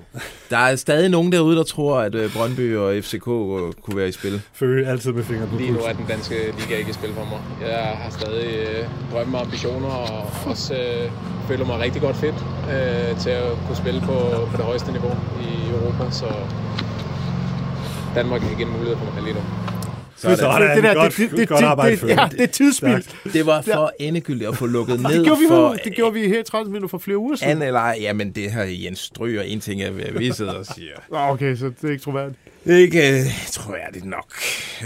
Speaker 2: Der er stadig nogen derude, der tror, at øh, Brøndby og FCK øh, kunne være i spil.
Speaker 4: Følge altid med fingeren på
Speaker 14: Lige nu
Speaker 4: pulsen.
Speaker 14: er den danske liga ikke i spil for mig. Jeg har stadig øh, drømme og ambitioner, og også øh, føler mig rigtig godt fedt øh, til at kunne spille på, på det højeste niveau i Europa, så Danmark er ikke en mulighed for mig lige nu.
Speaker 2: Sådan.
Speaker 4: Sådan,
Speaker 3: det der,
Speaker 4: godt,
Speaker 3: det, det,
Speaker 4: godt
Speaker 3: det,
Speaker 4: arbejde,
Speaker 3: det, ja, det er tidsspild.
Speaker 2: Det var for endegyldigt at få lukket ned
Speaker 3: det gjorde vi,
Speaker 2: for
Speaker 3: det gjorde vi her i 30 minutter for flere uger siden.
Speaker 2: An eller ej. Jamen, det her Jens Stryger, en ting er, hvad vi sidder og siger.
Speaker 3: Okay, så det er ikke troværdigt.
Speaker 2: Ikke, øh, tror jeg det nok.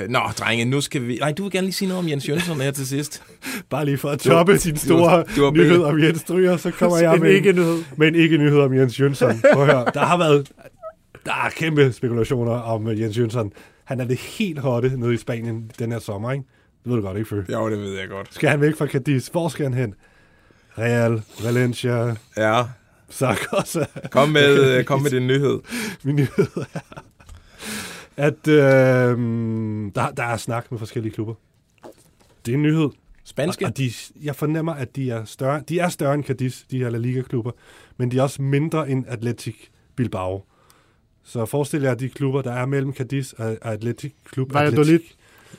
Speaker 2: Nå, drenge, nu skal vi... Nej, du vil gerne lige sige noget om Jens Jønsson her til sidst.
Speaker 4: Bare lige for at toppe sin store
Speaker 2: du har
Speaker 4: nyhed om Jens Stryger, så kommer jeg med
Speaker 3: ikke-nyhed.
Speaker 4: med en ikke-nyhed om Jens Jønsson. Prøv at høre, der har været der er kæmpe spekulationer om uh, Jens Jønsson. Han er det helt hotte nede i Spanien den her sommer, ikke? Det ved du godt, ikke, Fø?
Speaker 2: Jo, det ved jeg godt.
Speaker 4: Skal han væk fra Cadiz? Hvor skal han hen? Real, Valencia,
Speaker 2: Ja,
Speaker 4: Zaragoza.
Speaker 2: kom med, øh, kom med din nyhed.
Speaker 4: Min nyhed er, at øh, der, der er snak med forskellige klubber. Det er en nyhed.
Speaker 2: Spanske?
Speaker 4: Og, og de, jeg fornemmer, at de er større, de er større end Cadiz, de her La Liga-klubber, men de er også mindre end Atletic Bilbao. Så forestil jer de klubber, der er mellem Cadiz og og Atletic Klub.
Speaker 3: Valladolid.
Speaker 4: Det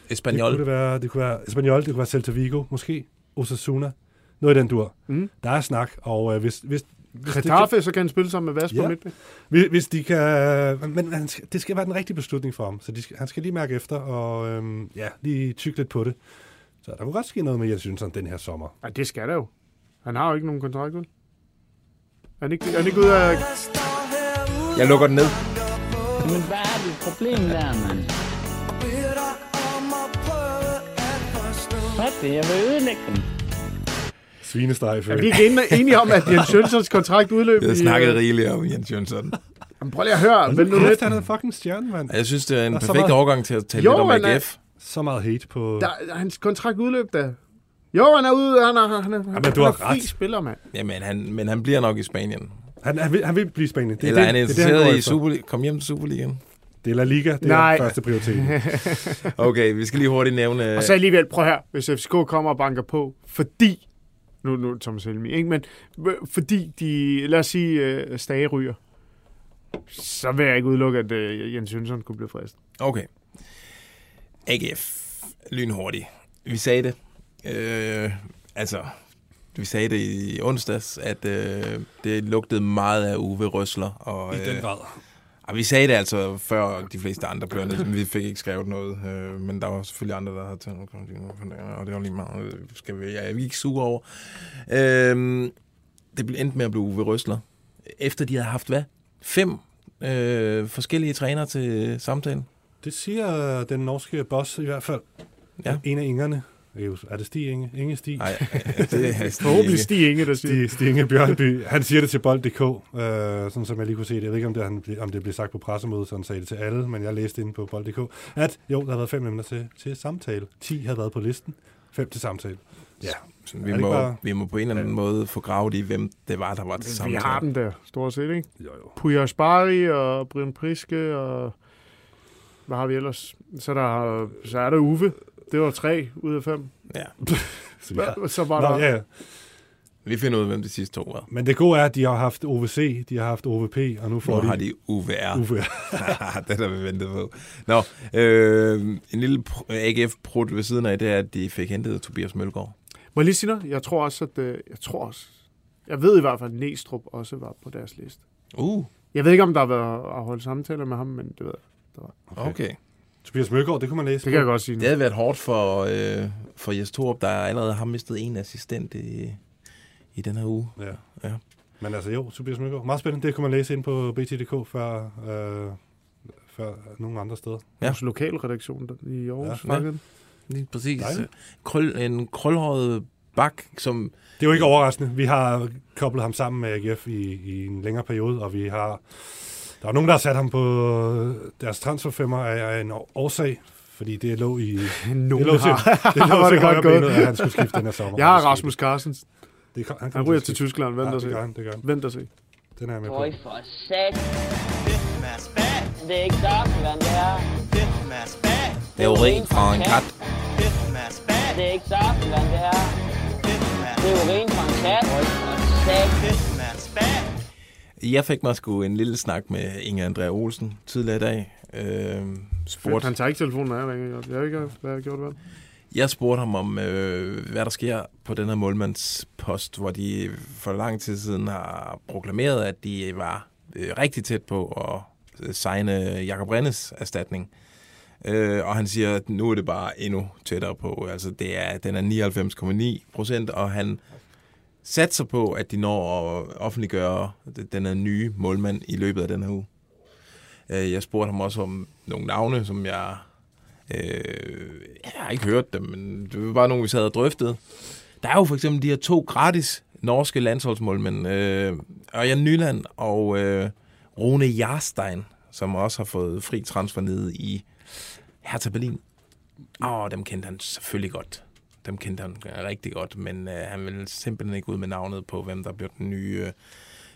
Speaker 2: Espanol.
Speaker 4: kunne det være, det kunne være Espanyol, det kunne være Celta Vigo, måske Osasuna. Noget i den dur.
Speaker 3: Mm.
Speaker 4: Der er snak, og øh, hvis, hvis, hvis det
Speaker 3: Getafe, så kan han spille sammen med Vas på
Speaker 4: Ja.
Speaker 3: midtbanen.
Speaker 4: hvis, hvis de kan... Men han skal, det skal være den rigtige beslutning for ham. Så de skal, han skal lige mærke efter og øhm, ja, lige tykke lidt på det. Så der kunne godt ske noget med Jens Jønsson den her sommer.
Speaker 3: Nej, det skal der jo. Han har jo ikke nogen kontrakt, vel? Er han ikke, er han ikke ude af...
Speaker 2: Jeg lukker den ned.
Speaker 15: Men hvad er dit problem der, mand? Hvad er det? Jeg vil ødelægge dem.
Speaker 4: Svinesteg,
Speaker 3: Er vi ikke enige- enige om, at Jens Jønssons kontrakt udløb?
Speaker 2: Jeg har
Speaker 3: i,
Speaker 2: snakket
Speaker 3: øh,
Speaker 2: rigeligt om Jens Jønsson.
Speaker 3: Jamen, prøv lige at høre. Vent nu lidt.
Speaker 4: Han er fucking stjerne, mand.
Speaker 2: Jeg synes, det er en
Speaker 4: Der er så
Speaker 2: perfekt
Speaker 4: meget-
Speaker 2: overgang til at tale
Speaker 3: Jo,
Speaker 2: lidt om
Speaker 3: han er-
Speaker 2: AGF.
Speaker 4: Så meget hate på...
Speaker 3: Der, hans kontrakt udløb da. Jo, han er ude. Han er, han er,
Speaker 4: Jamen,
Speaker 3: han
Speaker 4: du
Speaker 3: er
Speaker 4: har
Speaker 3: fri
Speaker 4: ret.
Speaker 3: spiller, mand.
Speaker 2: Jamen, han, men han bliver nok i Spanien.
Speaker 4: Han, han, vil, han vil blive i Spanien. Det
Speaker 2: Eller er
Speaker 4: det,
Speaker 2: han
Speaker 4: det, det, han går
Speaker 2: interesseret i
Speaker 4: efter.
Speaker 2: Superligaen? Kom hjem til Superligaen.
Speaker 4: Det er La Liga, det
Speaker 3: Nej.
Speaker 4: er første prioritet.
Speaker 2: Okay, vi skal lige hurtigt nævne...
Speaker 3: Og så alligevel, prøv her, hvis FCK kommer og banker på, fordi, nu, nu er Thomas Helmi, ikke? men øh, fordi de, lad os sige, øh, Stage ryger, så vil jeg ikke udelukke, at øh, Jens Jønsson kunne blive frist.
Speaker 2: Okay. AGF. Lynhurtigt. Vi sagde det. Øh, altså, vi sagde det i onsdags, at øh, det lugtede meget af Uwe Røsler. Og,
Speaker 4: I den grad.
Speaker 2: Og vi sagde det altså før de fleste andre blev men vi fik ikke skrevet noget. Øh, men der var selvfølgelig andre, der havde taget noget, og det var lige meget. øh, Skal vi, jeg er ikke sur over. Øh, det blev endt med at blive Uwe Røsler. Efter de havde haft, hvad? Fem øh, forskellige trænere til samtalen.
Speaker 4: Det siger den norske boss i hvert fald.
Speaker 2: Ja.
Speaker 4: En af ingerne. Er det Stig Inge? Inge Stig?
Speaker 2: Nej, det er Stig
Speaker 3: Forhåbentlig Stig Inge, der siger.
Speaker 4: Stig, Stig Inge Bjørnby. Han siger det til bold.dk, øh, sådan som jeg lige kunne se det. Jeg ved ikke, om det, han, om det blev sagt på pressemødet, så han sagde det til alle, men jeg læste inde på bold.dk, at jo, der har været fem emner til, til samtale. 10 havde været på listen, fem til samtale. Ja,
Speaker 2: Så vi, må,
Speaker 4: bare-
Speaker 2: vi må på en eller anden måde få gravet i, hvem det var, der var til
Speaker 3: Vi
Speaker 2: samtale.
Speaker 3: har den der, stort set, ikke?
Speaker 4: Jo, jo.
Speaker 3: Puja Spari og Brian Priske og... Hvad har vi ellers? Så, der, så er der Uwe. Det var tre ud af fem.
Speaker 2: Ja.
Speaker 4: Så, har-
Speaker 3: Så var
Speaker 4: Nå,
Speaker 3: der...
Speaker 4: ja, ja.
Speaker 2: Vi finder ud af, hvem de sidste to var.
Speaker 4: Men det gode er, at de har haft OVC, de har haft OVP, og nu får
Speaker 2: Nu
Speaker 4: de...
Speaker 2: har de UVR.
Speaker 4: UVR.
Speaker 2: det har vi ventet på. Nå, øh, en lille pr- AGF-prut ved siden af, det er, at de fik hentet Tobias Mølgaard.
Speaker 3: Må jeg lige sige noget? Jeg tror også, at... øh, Jeg tror også... Jeg ved i hvert fald, at Næstrup også var på deres liste.
Speaker 2: Uh,
Speaker 3: Jeg ved ikke, om der har været afholdt samtaler med ham, men det ved jeg. Der var.
Speaker 2: okay.
Speaker 4: Tobias Mølgaard, det kunne man læse.
Speaker 3: Det kan jeg godt sige.
Speaker 2: Det havde været hårdt for, øh, for Jes Torup, der allerede har mistet en assistent i, i den her uge.
Speaker 4: Ja.
Speaker 2: Ja.
Speaker 4: Men altså jo, Tobias Mølgaard. Meget spændende. Det kunne man læse ind på BT.dk før, øh, før nogle andre steder.
Speaker 2: Ja.
Speaker 3: Vores lokalredaktion i Aarhus.
Speaker 4: Ja.
Speaker 3: Ja.
Speaker 2: Lige præcis.
Speaker 4: Dejligt.
Speaker 2: Krøl, en krølhåret bak, som...
Speaker 4: Det er jo ikke overraskende. Vi har koblet ham sammen med AGF i, i en længere periode, og vi har... Der er nogen, der har sat ham på deres transferfemmer af en årsag, fordi det lå i...
Speaker 3: Nogen
Speaker 4: det lå til,
Speaker 3: har.
Speaker 4: det lå
Speaker 3: Var
Speaker 4: til højre
Speaker 3: gået.
Speaker 4: benet, at han skulle skifte den her sommer.
Speaker 3: Jeg har. Rasmus Carstens.
Speaker 4: Det, kan- han,
Speaker 3: Han ryger til Tyskland. Vent
Speaker 4: ja,
Speaker 3: og se.
Speaker 4: han, det gør han.
Speaker 3: Vent og se.
Speaker 4: Den er jeg med på.
Speaker 15: Øj, for sat. Det er ikke saftevand, det her.
Speaker 2: Det er jo rent fra en kat.
Speaker 15: Det er ikke saftevand, det her. Det er jo rent fra en kat. Øj, for sat.
Speaker 2: Jeg fik mig sgu en lille snak med Inge Andrea Olsen tidligere i dag. Øh, spurgte,
Speaker 3: Han tager ikke telefonen, når jeg ved ikke, hvad jeg har gjort. Vel?
Speaker 2: Jeg spurgte ham om, øh, hvad der sker på den her målmandspost, hvor de for lang tid siden har proklameret, at de var øh, rigtig tæt på at øh, signe Jakob Rennes erstatning. Øh, og han siger, at nu er det bare endnu tættere på. Altså, det er, den er 99,9 procent, og han satser på, at de når at offentliggøre den her nye målmand i løbet af den her uge. Øh, jeg spurgte ham også om nogle navne, som jeg Øh, jeg har ikke hørt dem, men det var bare nogle, vi sad og drøftede. Der er jo for eksempel de her to gratis norske landsholdsmålmænd. Øh, Ørjan Nyland og øh, Rune Jarstein, som også har fået fri transfer nede i Hertha Berlin. Åh, dem kendte han selvfølgelig godt. Dem kendte han rigtig godt, men øh, han ville simpelthen ikke ud med navnet på, hvem der blev den nye. Øh.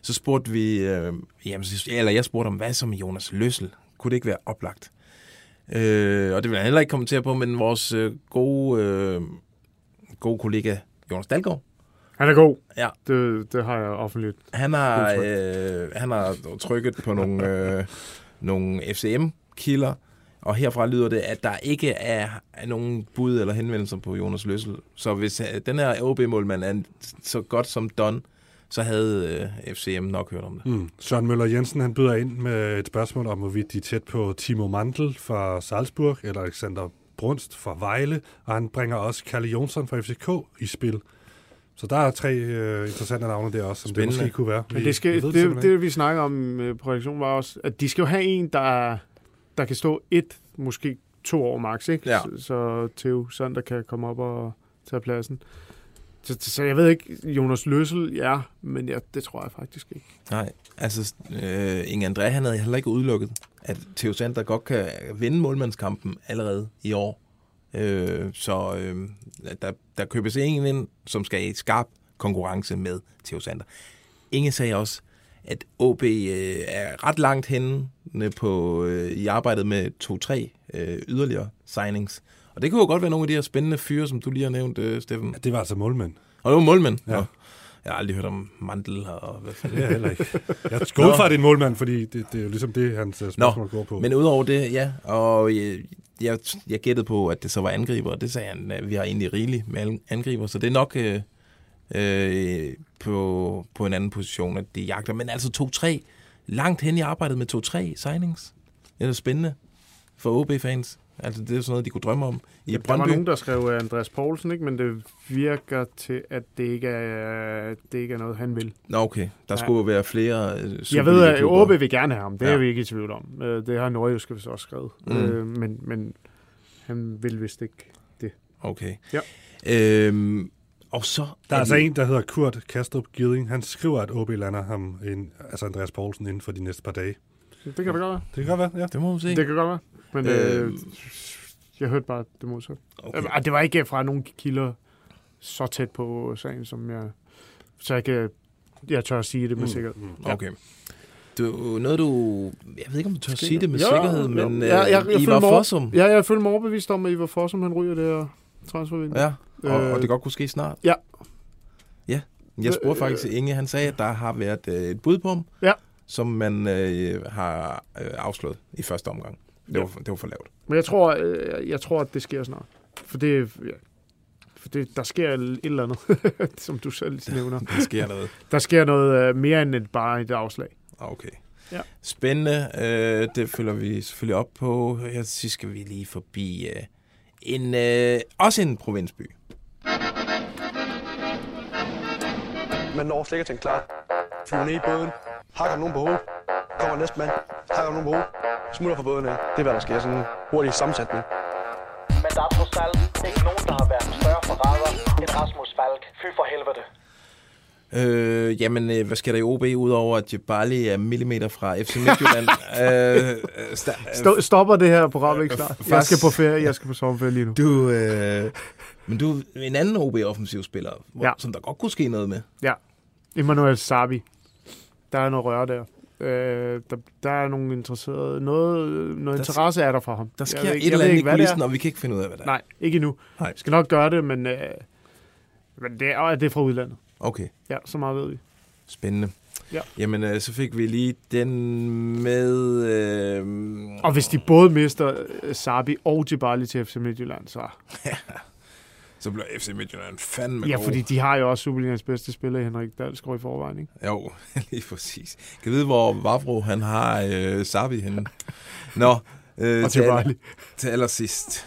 Speaker 2: Så spurgte vi, øh, jamen, eller jeg spurgte om, hvad så med Jonas Løssel? Kunne det ikke være oplagt? Øh, og det vil jeg heller ikke kommentere på, men vores øh, gode, øh, gode kollega Jonas Dalgaard,
Speaker 3: Han er god.
Speaker 2: Ja.
Speaker 3: Det, det har jeg offentligt.
Speaker 2: han har, øh, han har trykket på nogle, øh, nogle FCM-kilder, og herfra lyder det, at der ikke er, er nogen bud eller henvendelser på Jonas Løssel. Så hvis øh, den her OB-målmand er så godt som Don, så havde øh, FCM nok hørt om det.
Speaker 4: Mm. Søren Møller Jensen han byder ind med et spørgsmål om, hvorvidt de er tæt på Timo Mandel fra Salzburg, eller Alexander Brunst fra Vejle, og han bringer også Kalle Jonsson fra FCK i spil. Så der er tre øh, interessante navne der også, som
Speaker 2: Spændende.
Speaker 4: det måske kunne være.
Speaker 3: Men det, skal,
Speaker 4: vi
Speaker 3: det, det, det, vi snakker om øh, på redaktionen, var også, at de skal jo have en, der, der kan stå et, måske to år max, ikke?
Speaker 2: Ja.
Speaker 3: Så, så Theo Sander kan komme op og tage pladsen. Så, så jeg ved ikke, Jonas Løssel, ja, men ja, det tror jeg faktisk ikke.
Speaker 2: Nej, altså øh, Inge André, han havde heller ikke udelukket, at Theo Sander godt kan vinde målmandskampen allerede i år. Øh, så øh, der, der købes en ind, som skal i skarp konkurrence med Theo Sander. Inge sagde også, at OB øh, er ret langt henne på, øh, i arbejdet med to-tre øh, yderligere signings. Og det kunne jo godt være nogle af de her spændende fyre, som du lige har nævnt, øh, Steffen.
Speaker 4: Ja, det var altså målmænd.
Speaker 2: Og det var målmænd.
Speaker 4: Ja.
Speaker 2: Jeg har aldrig hørt om Mandel og hvad fanden.
Speaker 4: Er heller ikke. Jeg ud fra, en målmand, fordi det, det er jo ligesom det, hans øh, spørgsmål går på.
Speaker 2: men udover det, ja. Og jeg, jeg, jeg gættede på, at det så var angriber, og det sagde han, at vi har egentlig rigeligt med an- angriber, så det er nok øh, øh, på, på en anden position, at de jagter. Men altså 2-3, langt hen i arbejdet med 2-3 signings. Det er spændende for OB-fans. Altså, det er sådan noget, de kunne drømme om i
Speaker 3: Ja, der var nogen, der skrev øh, Andreas Poulsen, ikke? men det virker til, at det ikke er, det ikke er noget, han vil.
Speaker 2: Nå, okay. Der
Speaker 3: Ja.
Speaker 2: skulle være flere øh,
Speaker 3: Jeg ved, at. OB vil gerne have ham. Det
Speaker 2: Ja.
Speaker 3: er vi ikke i tvivl om. Øh, Det har Nordjysk også skrevet.
Speaker 2: Mm.
Speaker 3: Men, men han vil vist ikke det.
Speaker 2: Okay.
Speaker 3: Ja.
Speaker 2: Øhm, og så...
Speaker 4: Der er altså en, der hedder Kurt Kastrup Gilling. Han skriver, at OB lander ham, ind, altså Andreas Poulsen, inden for de næste par dage.
Speaker 3: Det kan da godt være.
Speaker 4: Det kan godt være, ja.
Speaker 2: Det må man se.
Speaker 3: Det kan godt være. Men øh,
Speaker 2: Øh,
Speaker 3: jeg hørte bare det modsatte.
Speaker 2: Okay.
Speaker 3: Okay. Det var ikke fra nogen kilder så tæt på sagen, som jeg... Så jeg kan... Jeg tør at sige det med
Speaker 2: Mm,
Speaker 3: sikkerhed.
Speaker 2: mm, okay. Du, noget du... Jeg ved ikke, om du tør sige det med
Speaker 3: Jo,
Speaker 2: sikkerhed,
Speaker 3: jo.
Speaker 2: men
Speaker 3: Ja, jeg, jeg, jeg
Speaker 2: I
Speaker 3: føler
Speaker 2: var
Speaker 3: mig-
Speaker 2: Fossum.
Speaker 3: Ja, jeg føler mig overbevist om, at I var Fossum, han ryger det her transfervindue.
Speaker 2: Ja, og,
Speaker 3: Øh,
Speaker 2: og det godt kunne ske snart.
Speaker 3: Ja.
Speaker 2: Ja, jeg spurgte
Speaker 3: Øh,
Speaker 2: faktisk Inge, han sagde, at der har været øh, et bud på ham,
Speaker 3: Ja.
Speaker 2: som man øh, har øh, afslået i første omgang. Det,
Speaker 3: Ja.
Speaker 2: var, det var for lavt.
Speaker 3: Men jeg tror, øh, jeg tror, at det sker snart. For det, ja, for det der sker et eller andet, som du selv nævner.
Speaker 2: Der sker noget.
Speaker 3: Der sker noget øh, mere end et, bare et afslag.
Speaker 2: Ah, Okay.
Speaker 3: Ja.
Speaker 2: Spændende. Øh, det følger vi selvfølgelig op på. Her sidst skal vi lige forbi øh, en, øh, også en provinsby.
Speaker 16: Man når slet ikke til en klar. Flyver ned i båden. Hakker nogen på hovedet. Kommer næste mand. Hakker nogen på hovedet. Smutter fra båden af. Det er, hvad der sker. Sådan en hurtig sammensætning.
Speaker 17: Men der er trods alt ikke nogen, der har været større forræder end Rasmus Falk. Fy for helvede.
Speaker 2: Øh, jamen, øh, hvad sker der i OB, udover at Jebali er millimeter fra FC Midtjylland? øh, sta-
Speaker 3: Sto- stopper det her program ikke snart?
Speaker 2: Øh,
Speaker 3: Jeg skal på ferie, jeg skal på sommerferie lige nu.
Speaker 2: Du, øh, men du er en anden OB-offensiv spiller, hvor,
Speaker 3: Ja.
Speaker 2: som der godt kunne ske noget med.
Speaker 3: Ja. Emmanuel Sabi. Der er noget røre der. Øh, der, der er nogle interesserede... Noget, noget
Speaker 2: Der-
Speaker 3: interesse er der for ham.
Speaker 2: Der
Speaker 3: Jeg
Speaker 2: sker
Speaker 3: ved
Speaker 2: et
Speaker 3: ikke- jeg
Speaker 2: eller andet i
Speaker 3: ikke,
Speaker 2: kulissen, og vi kan ikke finde ud af, hvad det er.
Speaker 3: Nej, ikke endnu.
Speaker 2: Nej.
Speaker 3: Jeg skal nok gøre det, men, øh, men det, er, det er fra udlandet.
Speaker 2: Okay,
Speaker 3: Ja, så meget ved vi.
Speaker 2: spændende.
Speaker 3: Ja.
Speaker 2: Jamen, øh, så fik vi lige den med... Øh,
Speaker 3: Og hvis de både mister øh, Sabi og Djibali til FC Midtjylland, så...
Speaker 2: så bliver FC Midtjylland fandme
Speaker 3: Ja,
Speaker 2: god.
Speaker 3: fordi de har jo også Superligans bedste spiller, Henrik Dalsgaard, i forvejen, ikke?
Speaker 2: Jo, lige præcis. Kan vide, hvor Vavro han har øh, Sabi henne. Nå, øh,
Speaker 3: Og
Speaker 2: til, aller,
Speaker 3: Djibali.
Speaker 2: til allersidst.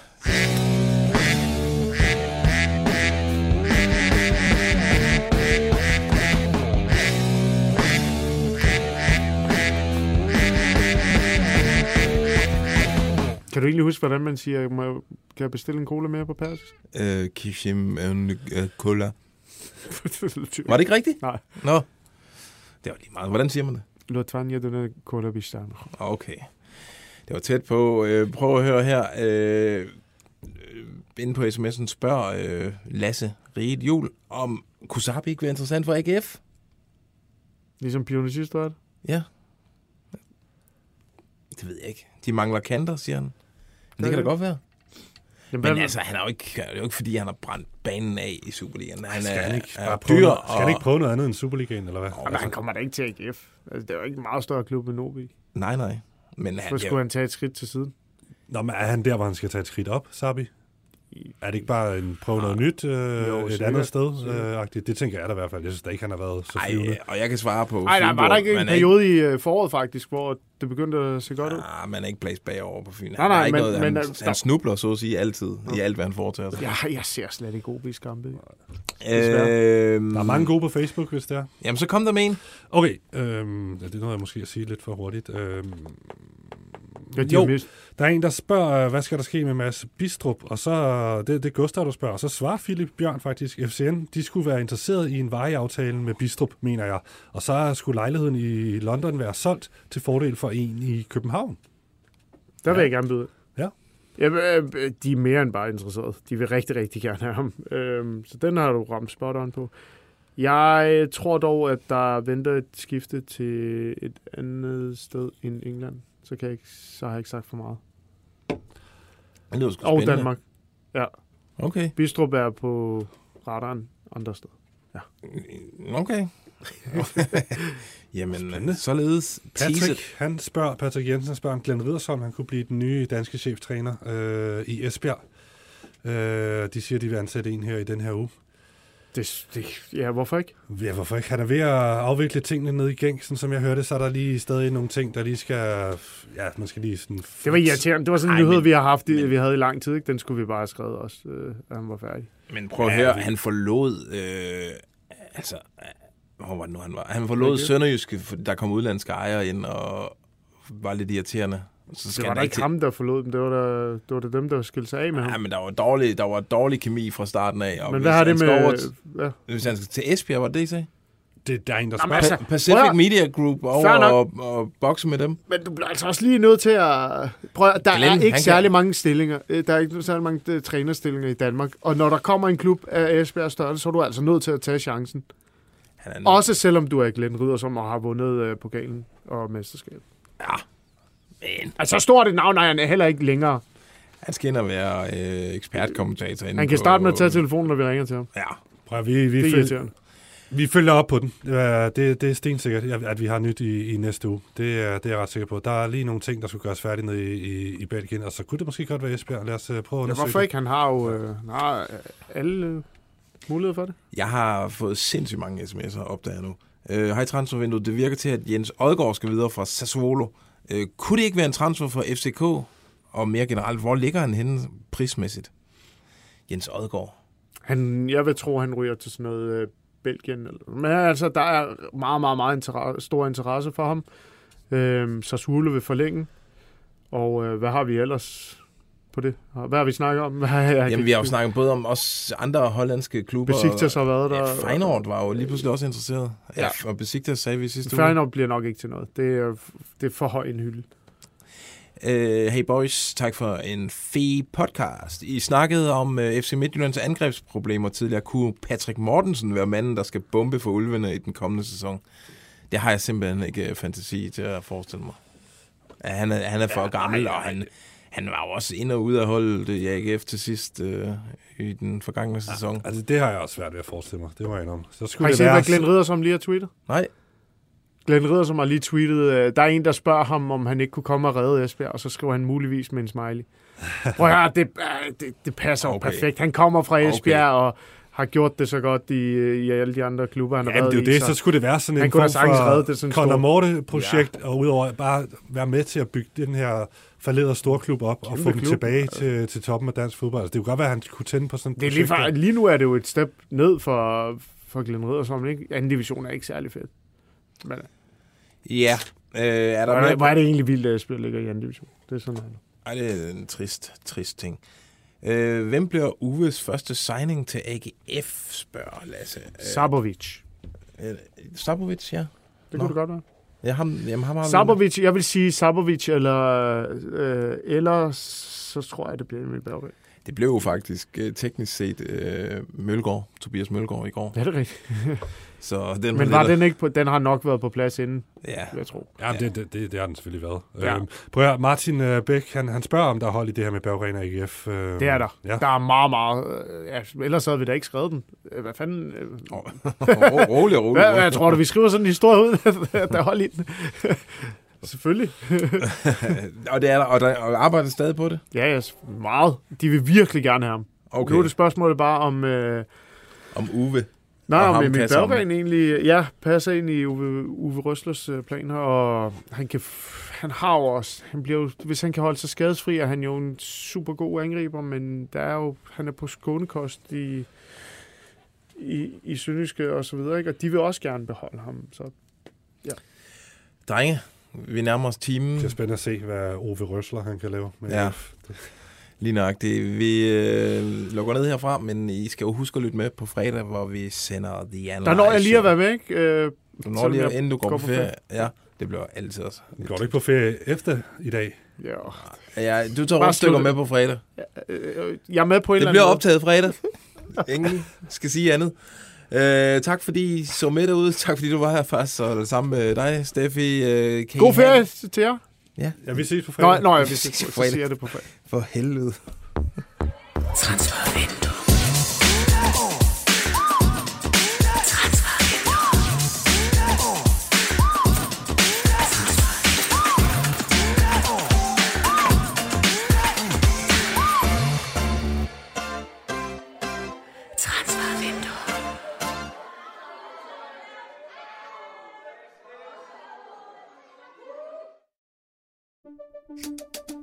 Speaker 3: Kan du egentlig huske, hvordan man siger, må, jeg- kan jeg bestille en cola mere på persisk?
Speaker 2: Øh, Kishim øh, Kola. Var det ikke rigtigt?
Speaker 3: Nej.
Speaker 2: Nå, det var lige meget. Hvordan siger man det?
Speaker 3: Lotvanja, den er cola bistan.
Speaker 2: Okay. Det var tæt på. Øh, prøv at høre her. Øh, øh, inde på sms'en spørger øh, Lasse Riget Jul, om Kusabi ikke være interessant for AGF?
Speaker 3: Ligesom Pione år.
Speaker 2: Ja. Det ved jeg ikke. De mangler kanter, siger han. Men det kan da godt være.
Speaker 3: Jamen,
Speaker 2: Men altså, han er jo ikke, det er jo ikke fordi, han har brændt banen af i Superligaen. Han
Speaker 4: Skal
Speaker 2: er,
Speaker 4: han ikke,
Speaker 2: er dyr.
Speaker 4: noget, skal han ikke prøve noget andet end Superligaen, eller hvad?
Speaker 3: Jamen, han kommer da ikke til AGF. Altså, det er jo ikke en meget større klub end OB.
Speaker 2: Nej, nej. Men
Speaker 3: Så skulle han tage et skridt til siden.
Speaker 4: Nå, men er han der, hvor han skal tage et skridt op, Sabi? Er det ikke bare en prøve noget nyt øh,
Speaker 3: Jo,
Speaker 4: et
Speaker 3: sikkert.
Speaker 4: andet sted? Øh, agtigt? det tænker jeg da i hvert fald. Jeg synes da ikke, han har været så
Speaker 2: Ej,
Speaker 4: flyvende.
Speaker 2: og jeg kan svare på
Speaker 3: Nej, der var der ikke en
Speaker 2: er
Speaker 3: periode i øh, foråret faktisk, hvor det begyndte at se godt ud.
Speaker 2: Ah, man er ikke blæst bagover på Fyn.
Speaker 3: Nej, nej,
Speaker 2: ikke
Speaker 3: men-
Speaker 2: noget,
Speaker 3: men,
Speaker 2: han,
Speaker 3: øh, stop.
Speaker 2: han snubler, så at sige, altid i alt, hvad han foretager sig.
Speaker 3: Ja, jeg ser slet ikke OB's kampe.
Speaker 2: Øhm,
Speaker 4: Der er mange gode på Facebook, hvis det er.
Speaker 2: Jamen, så kom der med en.
Speaker 4: Okay, øhm, ja, det nåede jeg måske at sige lidt for hurtigt. Øhm,
Speaker 3: Ja, de
Speaker 4: jo,
Speaker 3: mist-
Speaker 4: der er en, der spørger, hvad skal der ske med Mads Bistrup? Og så, det, det er Gustav, der spørger. Og så svarer Philip Bjørn faktisk, FCN, de skulle være interesseret i en vejeaftale med Bistrup, mener jeg. Og så skulle lejligheden i London være solgt til fordel for en i København.
Speaker 3: Der vil jeg gerne byde.
Speaker 4: Ja.
Speaker 3: Ja, øh, de er mere end bare interesserede. De vil rigtig, rigtig gerne have ham. Øhm, så den har du ramt spot on på. Jeg tror dog, at der venter et skifte til et andet sted end England. Så, kan jeg ikke, så har jeg ikke sagt for meget.
Speaker 2: Det lyder sgu
Speaker 3: Og
Speaker 2: spændende.
Speaker 3: Danmark. Ja.
Speaker 2: Okay.
Speaker 3: Bistrup er på radaren andre steder. Ja.
Speaker 2: Okay. Jamen, således teaset.
Speaker 4: Patrick, han spørger, Patrick Jensen spørger, om Glenn Riddersholm han kunne blive den nye danske cheftræner øh, i Esbjerg. Øh, de siger, de vil ansætte en her i den her uge.
Speaker 3: Det, det, ja, hvorfor ikke?
Speaker 4: Ja, hvorfor ikke? Han er ved at afvikle tingene ned i gæng, sådan som jeg hørte, så er der lige stadig nogle ting, der lige skal... Ja, man skal lige sådan...
Speaker 3: Det var irriterende. Det var sådan en nyhed,
Speaker 2: men-
Speaker 3: vi har haft, i, vi havde i lang tid. Ikke? Den skulle vi bare have skrevet også, øh, at han var færdig.
Speaker 2: Men prøv at høre, han forlod... Øh, altså, hvor var det nu, han var? Han forlod
Speaker 3: Okay.
Speaker 2: Sønderjyske, der kom udlandske ejere ind, og var lidt irriterende. Så
Speaker 3: Det
Speaker 2: skal
Speaker 3: var
Speaker 2: han
Speaker 3: da ikke
Speaker 2: til-
Speaker 3: ham, der forlod dem. Det var da, det var da dem, der skilte sig af med ham.
Speaker 2: Ja, men der var dårlig, der var dårlig kemi fra starten af. Og
Speaker 3: Men
Speaker 2: hvis
Speaker 3: hvad har
Speaker 2: han
Speaker 3: det
Speaker 2: skal
Speaker 3: med-
Speaker 2: Over til,
Speaker 3: ja.
Speaker 2: Hvis han skal til Esbjerg, var det det, I sagde?
Speaker 4: Det, der er en, der spørger.
Speaker 3: altså,
Speaker 2: Pa- Pacific
Speaker 3: prøv
Speaker 2: Media Group over og, og bokse med dem.
Speaker 3: Men du bliver altså også lige nødt til at... Prøv, der
Speaker 2: Glenn,
Speaker 3: er ikke særlig
Speaker 2: kan-
Speaker 3: mange stillinger. Øh, Der er ikke særlig mange øh, trænerstillinger i Danmark. Og når der kommer en klub af Esbjerg størrelse, så er du altså nødt til at tage chancen.
Speaker 2: Han er
Speaker 3: Også selvom du er Glenn Ridder, som har vundet øh, pokalen og mesterskab.
Speaker 2: Ja, men...
Speaker 3: Altså, så stort et navn er han heller ikke længere.
Speaker 2: Han skal ind og være øh, ekspertkommentator.
Speaker 3: Han kan starte med at tage telefonen, når vi ringer til ham.
Speaker 2: Ja.
Speaker 4: Prøv, vi, vi,
Speaker 3: Det er
Speaker 4: vi følger op på den. Ja, Det, det er stensikkert, at- vi har nyt i, i næste uge. Det er, det er jeg ret sikker på. Der er lige nogle ting, der skulle gøres færdigt nede i, i, i Belgien, og så kunne det måske godt være Esbjerg. Lad os øh, prøve at
Speaker 3: Ja,
Speaker 4: undersøge
Speaker 3: hvorfor
Speaker 4: det.
Speaker 3: ikke? Han har jo øh, han har øh, alle øh, muligheder for det.
Speaker 2: Jeg har fået sindssygt mange sms'er opdaget nu. Øh, Hej transfervinduet. Det virker til, at Jens Odgaard skal videre fra Sassuolo. Øh, kunne det ikke være en transfer for FCK? Og mere generelt, hvor ligger han henne prismæssigt? Jens Odgaard.
Speaker 3: Han, jeg vil tro, han ryger til sådan noget øh, Belgien. Eller, men altså, der er meget, meget, meget interesse, stor interesse for ham. Øh, Sassuolo vil forlænge. Og øh, hvad har vi ellers på det? Hvad har vi snakket om? Hvad, jeg, jeg,
Speaker 2: Jamen, vi har jo snakket både om også andre hollandske klubber.
Speaker 3: Besiktas har været der.
Speaker 2: Ja, Feyenoord var jo lige pludselig også interesseret. Ja,
Speaker 3: Ja.
Speaker 2: og Besiktas sagde vi sidste uge.
Speaker 3: Feyenoord bliver nok ikke til noget. Det er, det er for høj en hylde.
Speaker 2: Uh, hey boys, tak for en fed podcast. I snakkede om uh, FC Midtjyllands angrebsproblemer tidligere. Kunne Patrick Mortensen være manden, der skal bombe for ulvene i den kommende sæson? Det har jeg simpelthen ikke uh, fantasi til at forestille mig. Ja, han, er, han er for ja, gammel, og han, han var jo også ind og ud af holdet i AGF til sidst uh, i den forgangne sæson.
Speaker 4: Altså, det har jeg også svært ved at forestille mig. Det var jeg om. Så
Speaker 3: Har
Speaker 4: skulle
Speaker 3: I
Speaker 4: det
Speaker 3: set,
Speaker 4: være...
Speaker 3: hvad Glenn Ridder som lige har tweetet?
Speaker 2: Nej.
Speaker 3: Glenn Ridder som har lige tweetet, øh, der er en, der spørger ham, om han ikke kunne komme og redde Esbjerg, og så skriver han muligvis med en smiley. Prøv at høre, det, øh, det, det passer okay.
Speaker 2: Okay.
Speaker 3: perfekt. Han kommer fra
Speaker 2: Okay.
Speaker 3: Esbjerg og har gjort det så godt i, i alle de andre klubber, han har
Speaker 4: Ja,
Speaker 3: været
Speaker 4: det er jo
Speaker 3: i.
Speaker 4: det, så skulle det være sådan en form
Speaker 3: reddet det
Speaker 4: for
Speaker 3: sådan
Speaker 4: Conor Morte-projekt, ja. og udover bare være med til at bygge den her falderede storklub op og
Speaker 3: Kæmpe
Speaker 4: få dem
Speaker 3: klub.
Speaker 4: tilbage til, til toppen af dansk fodbold. Altså, det kunne godt være, at han kunne tænde på sådan et
Speaker 3: Det er lige,
Speaker 4: projekt.
Speaker 3: for, lige nu er det jo et step ned for, for Glenn Ridder, som ikke? Anden division er ikke særlig fedt. Men,
Speaker 2: Ja, uh, er der
Speaker 3: hvor, er hvor er det egentlig vildt, at Esbjerg ligger i anden division? Det er sådan noget.
Speaker 2: Ej, det er en trist, trist ting. Øh, hvem bliver Uves første signing til AGF, spørger Lasse. Øh,
Speaker 3: Sabovic.
Speaker 2: øh, Sabovic, ja.
Speaker 3: Det
Speaker 2: Nå.
Speaker 3: kunne det godt være.
Speaker 2: Ja, ham, jamen, ham har vi-
Speaker 3: Sabovic, jeg vil sige Sabovic, eller, øh, eller så tror jeg, det bliver Emil Berggren.
Speaker 2: Det blev jo faktisk øh, teknisk set øh, Mølgaard, Tobias Mølgaard i går.
Speaker 3: Ja, det er rigtigt.
Speaker 2: Så den
Speaker 3: Men
Speaker 2: lidt-
Speaker 3: var den ikke på, den har nok været på plads inden,
Speaker 2: Ja.
Speaker 3: jeg tro.
Speaker 4: Ja, det, det, det, det har den selvfølgelig været.
Speaker 3: Ja.
Speaker 4: Øhm, prøv at høre, Martin øh, Bæk, han, han spørger, om der er hold i det her med Berggren og AGF. Øh,
Speaker 3: Det er der.
Speaker 4: Ja.
Speaker 3: Der er meget, meget... øh, Ja, ellers havde vi da ikke skrevet den. Øh, Hvad fanden? øh,
Speaker 2: Ro- rolig, rolig, rolig.
Speaker 3: hvad tror du, vi skriver sådan en historie ud, at der er hold i den? Selvfølgelig.
Speaker 2: og det er der, og der og arbejder stadig på det.
Speaker 3: ja, ja, meget. De vil virkelig gerne have ham.
Speaker 2: Okay.
Speaker 3: Nu er det spørgsmålet bare om... Øh,
Speaker 2: Om Uwe.
Speaker 3: Nej, om Emil
Speaker 2: om-
Speaker 3: Berggren egentlig ja, passer ind i Uwe, Uwe Røslers øh, planer, og han, kan, han har jo også, han bliver jo, hvis han kan holde sig skadesfri, er han jo en super god angriber, men der er jo, han er på skånekost i, i, i Sønderjyske og så videre, ikke? og de vil også gerne beholde ham. Så, ja.
Speaker 2: Drenge, vi nærmer os timen.
Speaker 4: Det er spændende at se, hvad Ove Røsler han kan lave. Med
Speaker 2: Ja.
Speaker 4: AGF.
Speaker 2: Lige nøjagtigt. Vi øh, lukker ned herfra, men I skal jo huske at lytte med på fredag, hvor vi sender The Analyze.
Speaker 3: Der når jeg lige at være med, ikke? Øh,
Speaker 2: Du når lige, inden du går, på ferie. Ja, det bliver altid også.
Speaker 4: Går du ikke på ferie efter i dag?
Speaker 3: Ja.
Speaker 2: Ja, du tager rundstykker med på fredag.
Speaker 3: Øh, jeg er med på en
Speaker 2: Det
Speaker 3: eller
Speaker 2: bliver
Speaker 3: anden
Speaker 2: optaget fredag. Ingen skal sige andet. Uh, tak fordi I så med derude. Tak fordi du var her først, og sammen med dig, Steffi. I
Speaker 3: God ferie
Speaker 2: have-
Speaker 3: til jer.
Speaker 2: Ja.
Speaker 4: Ja, vi ses på fredag.
Speaker 3: nå, jeg
Speaker 2: Vi ses på fredag.
Speaker 3: siger jeg det på fredag.
Speaker 2: For helvede.
Speaker 7: Transfervindue.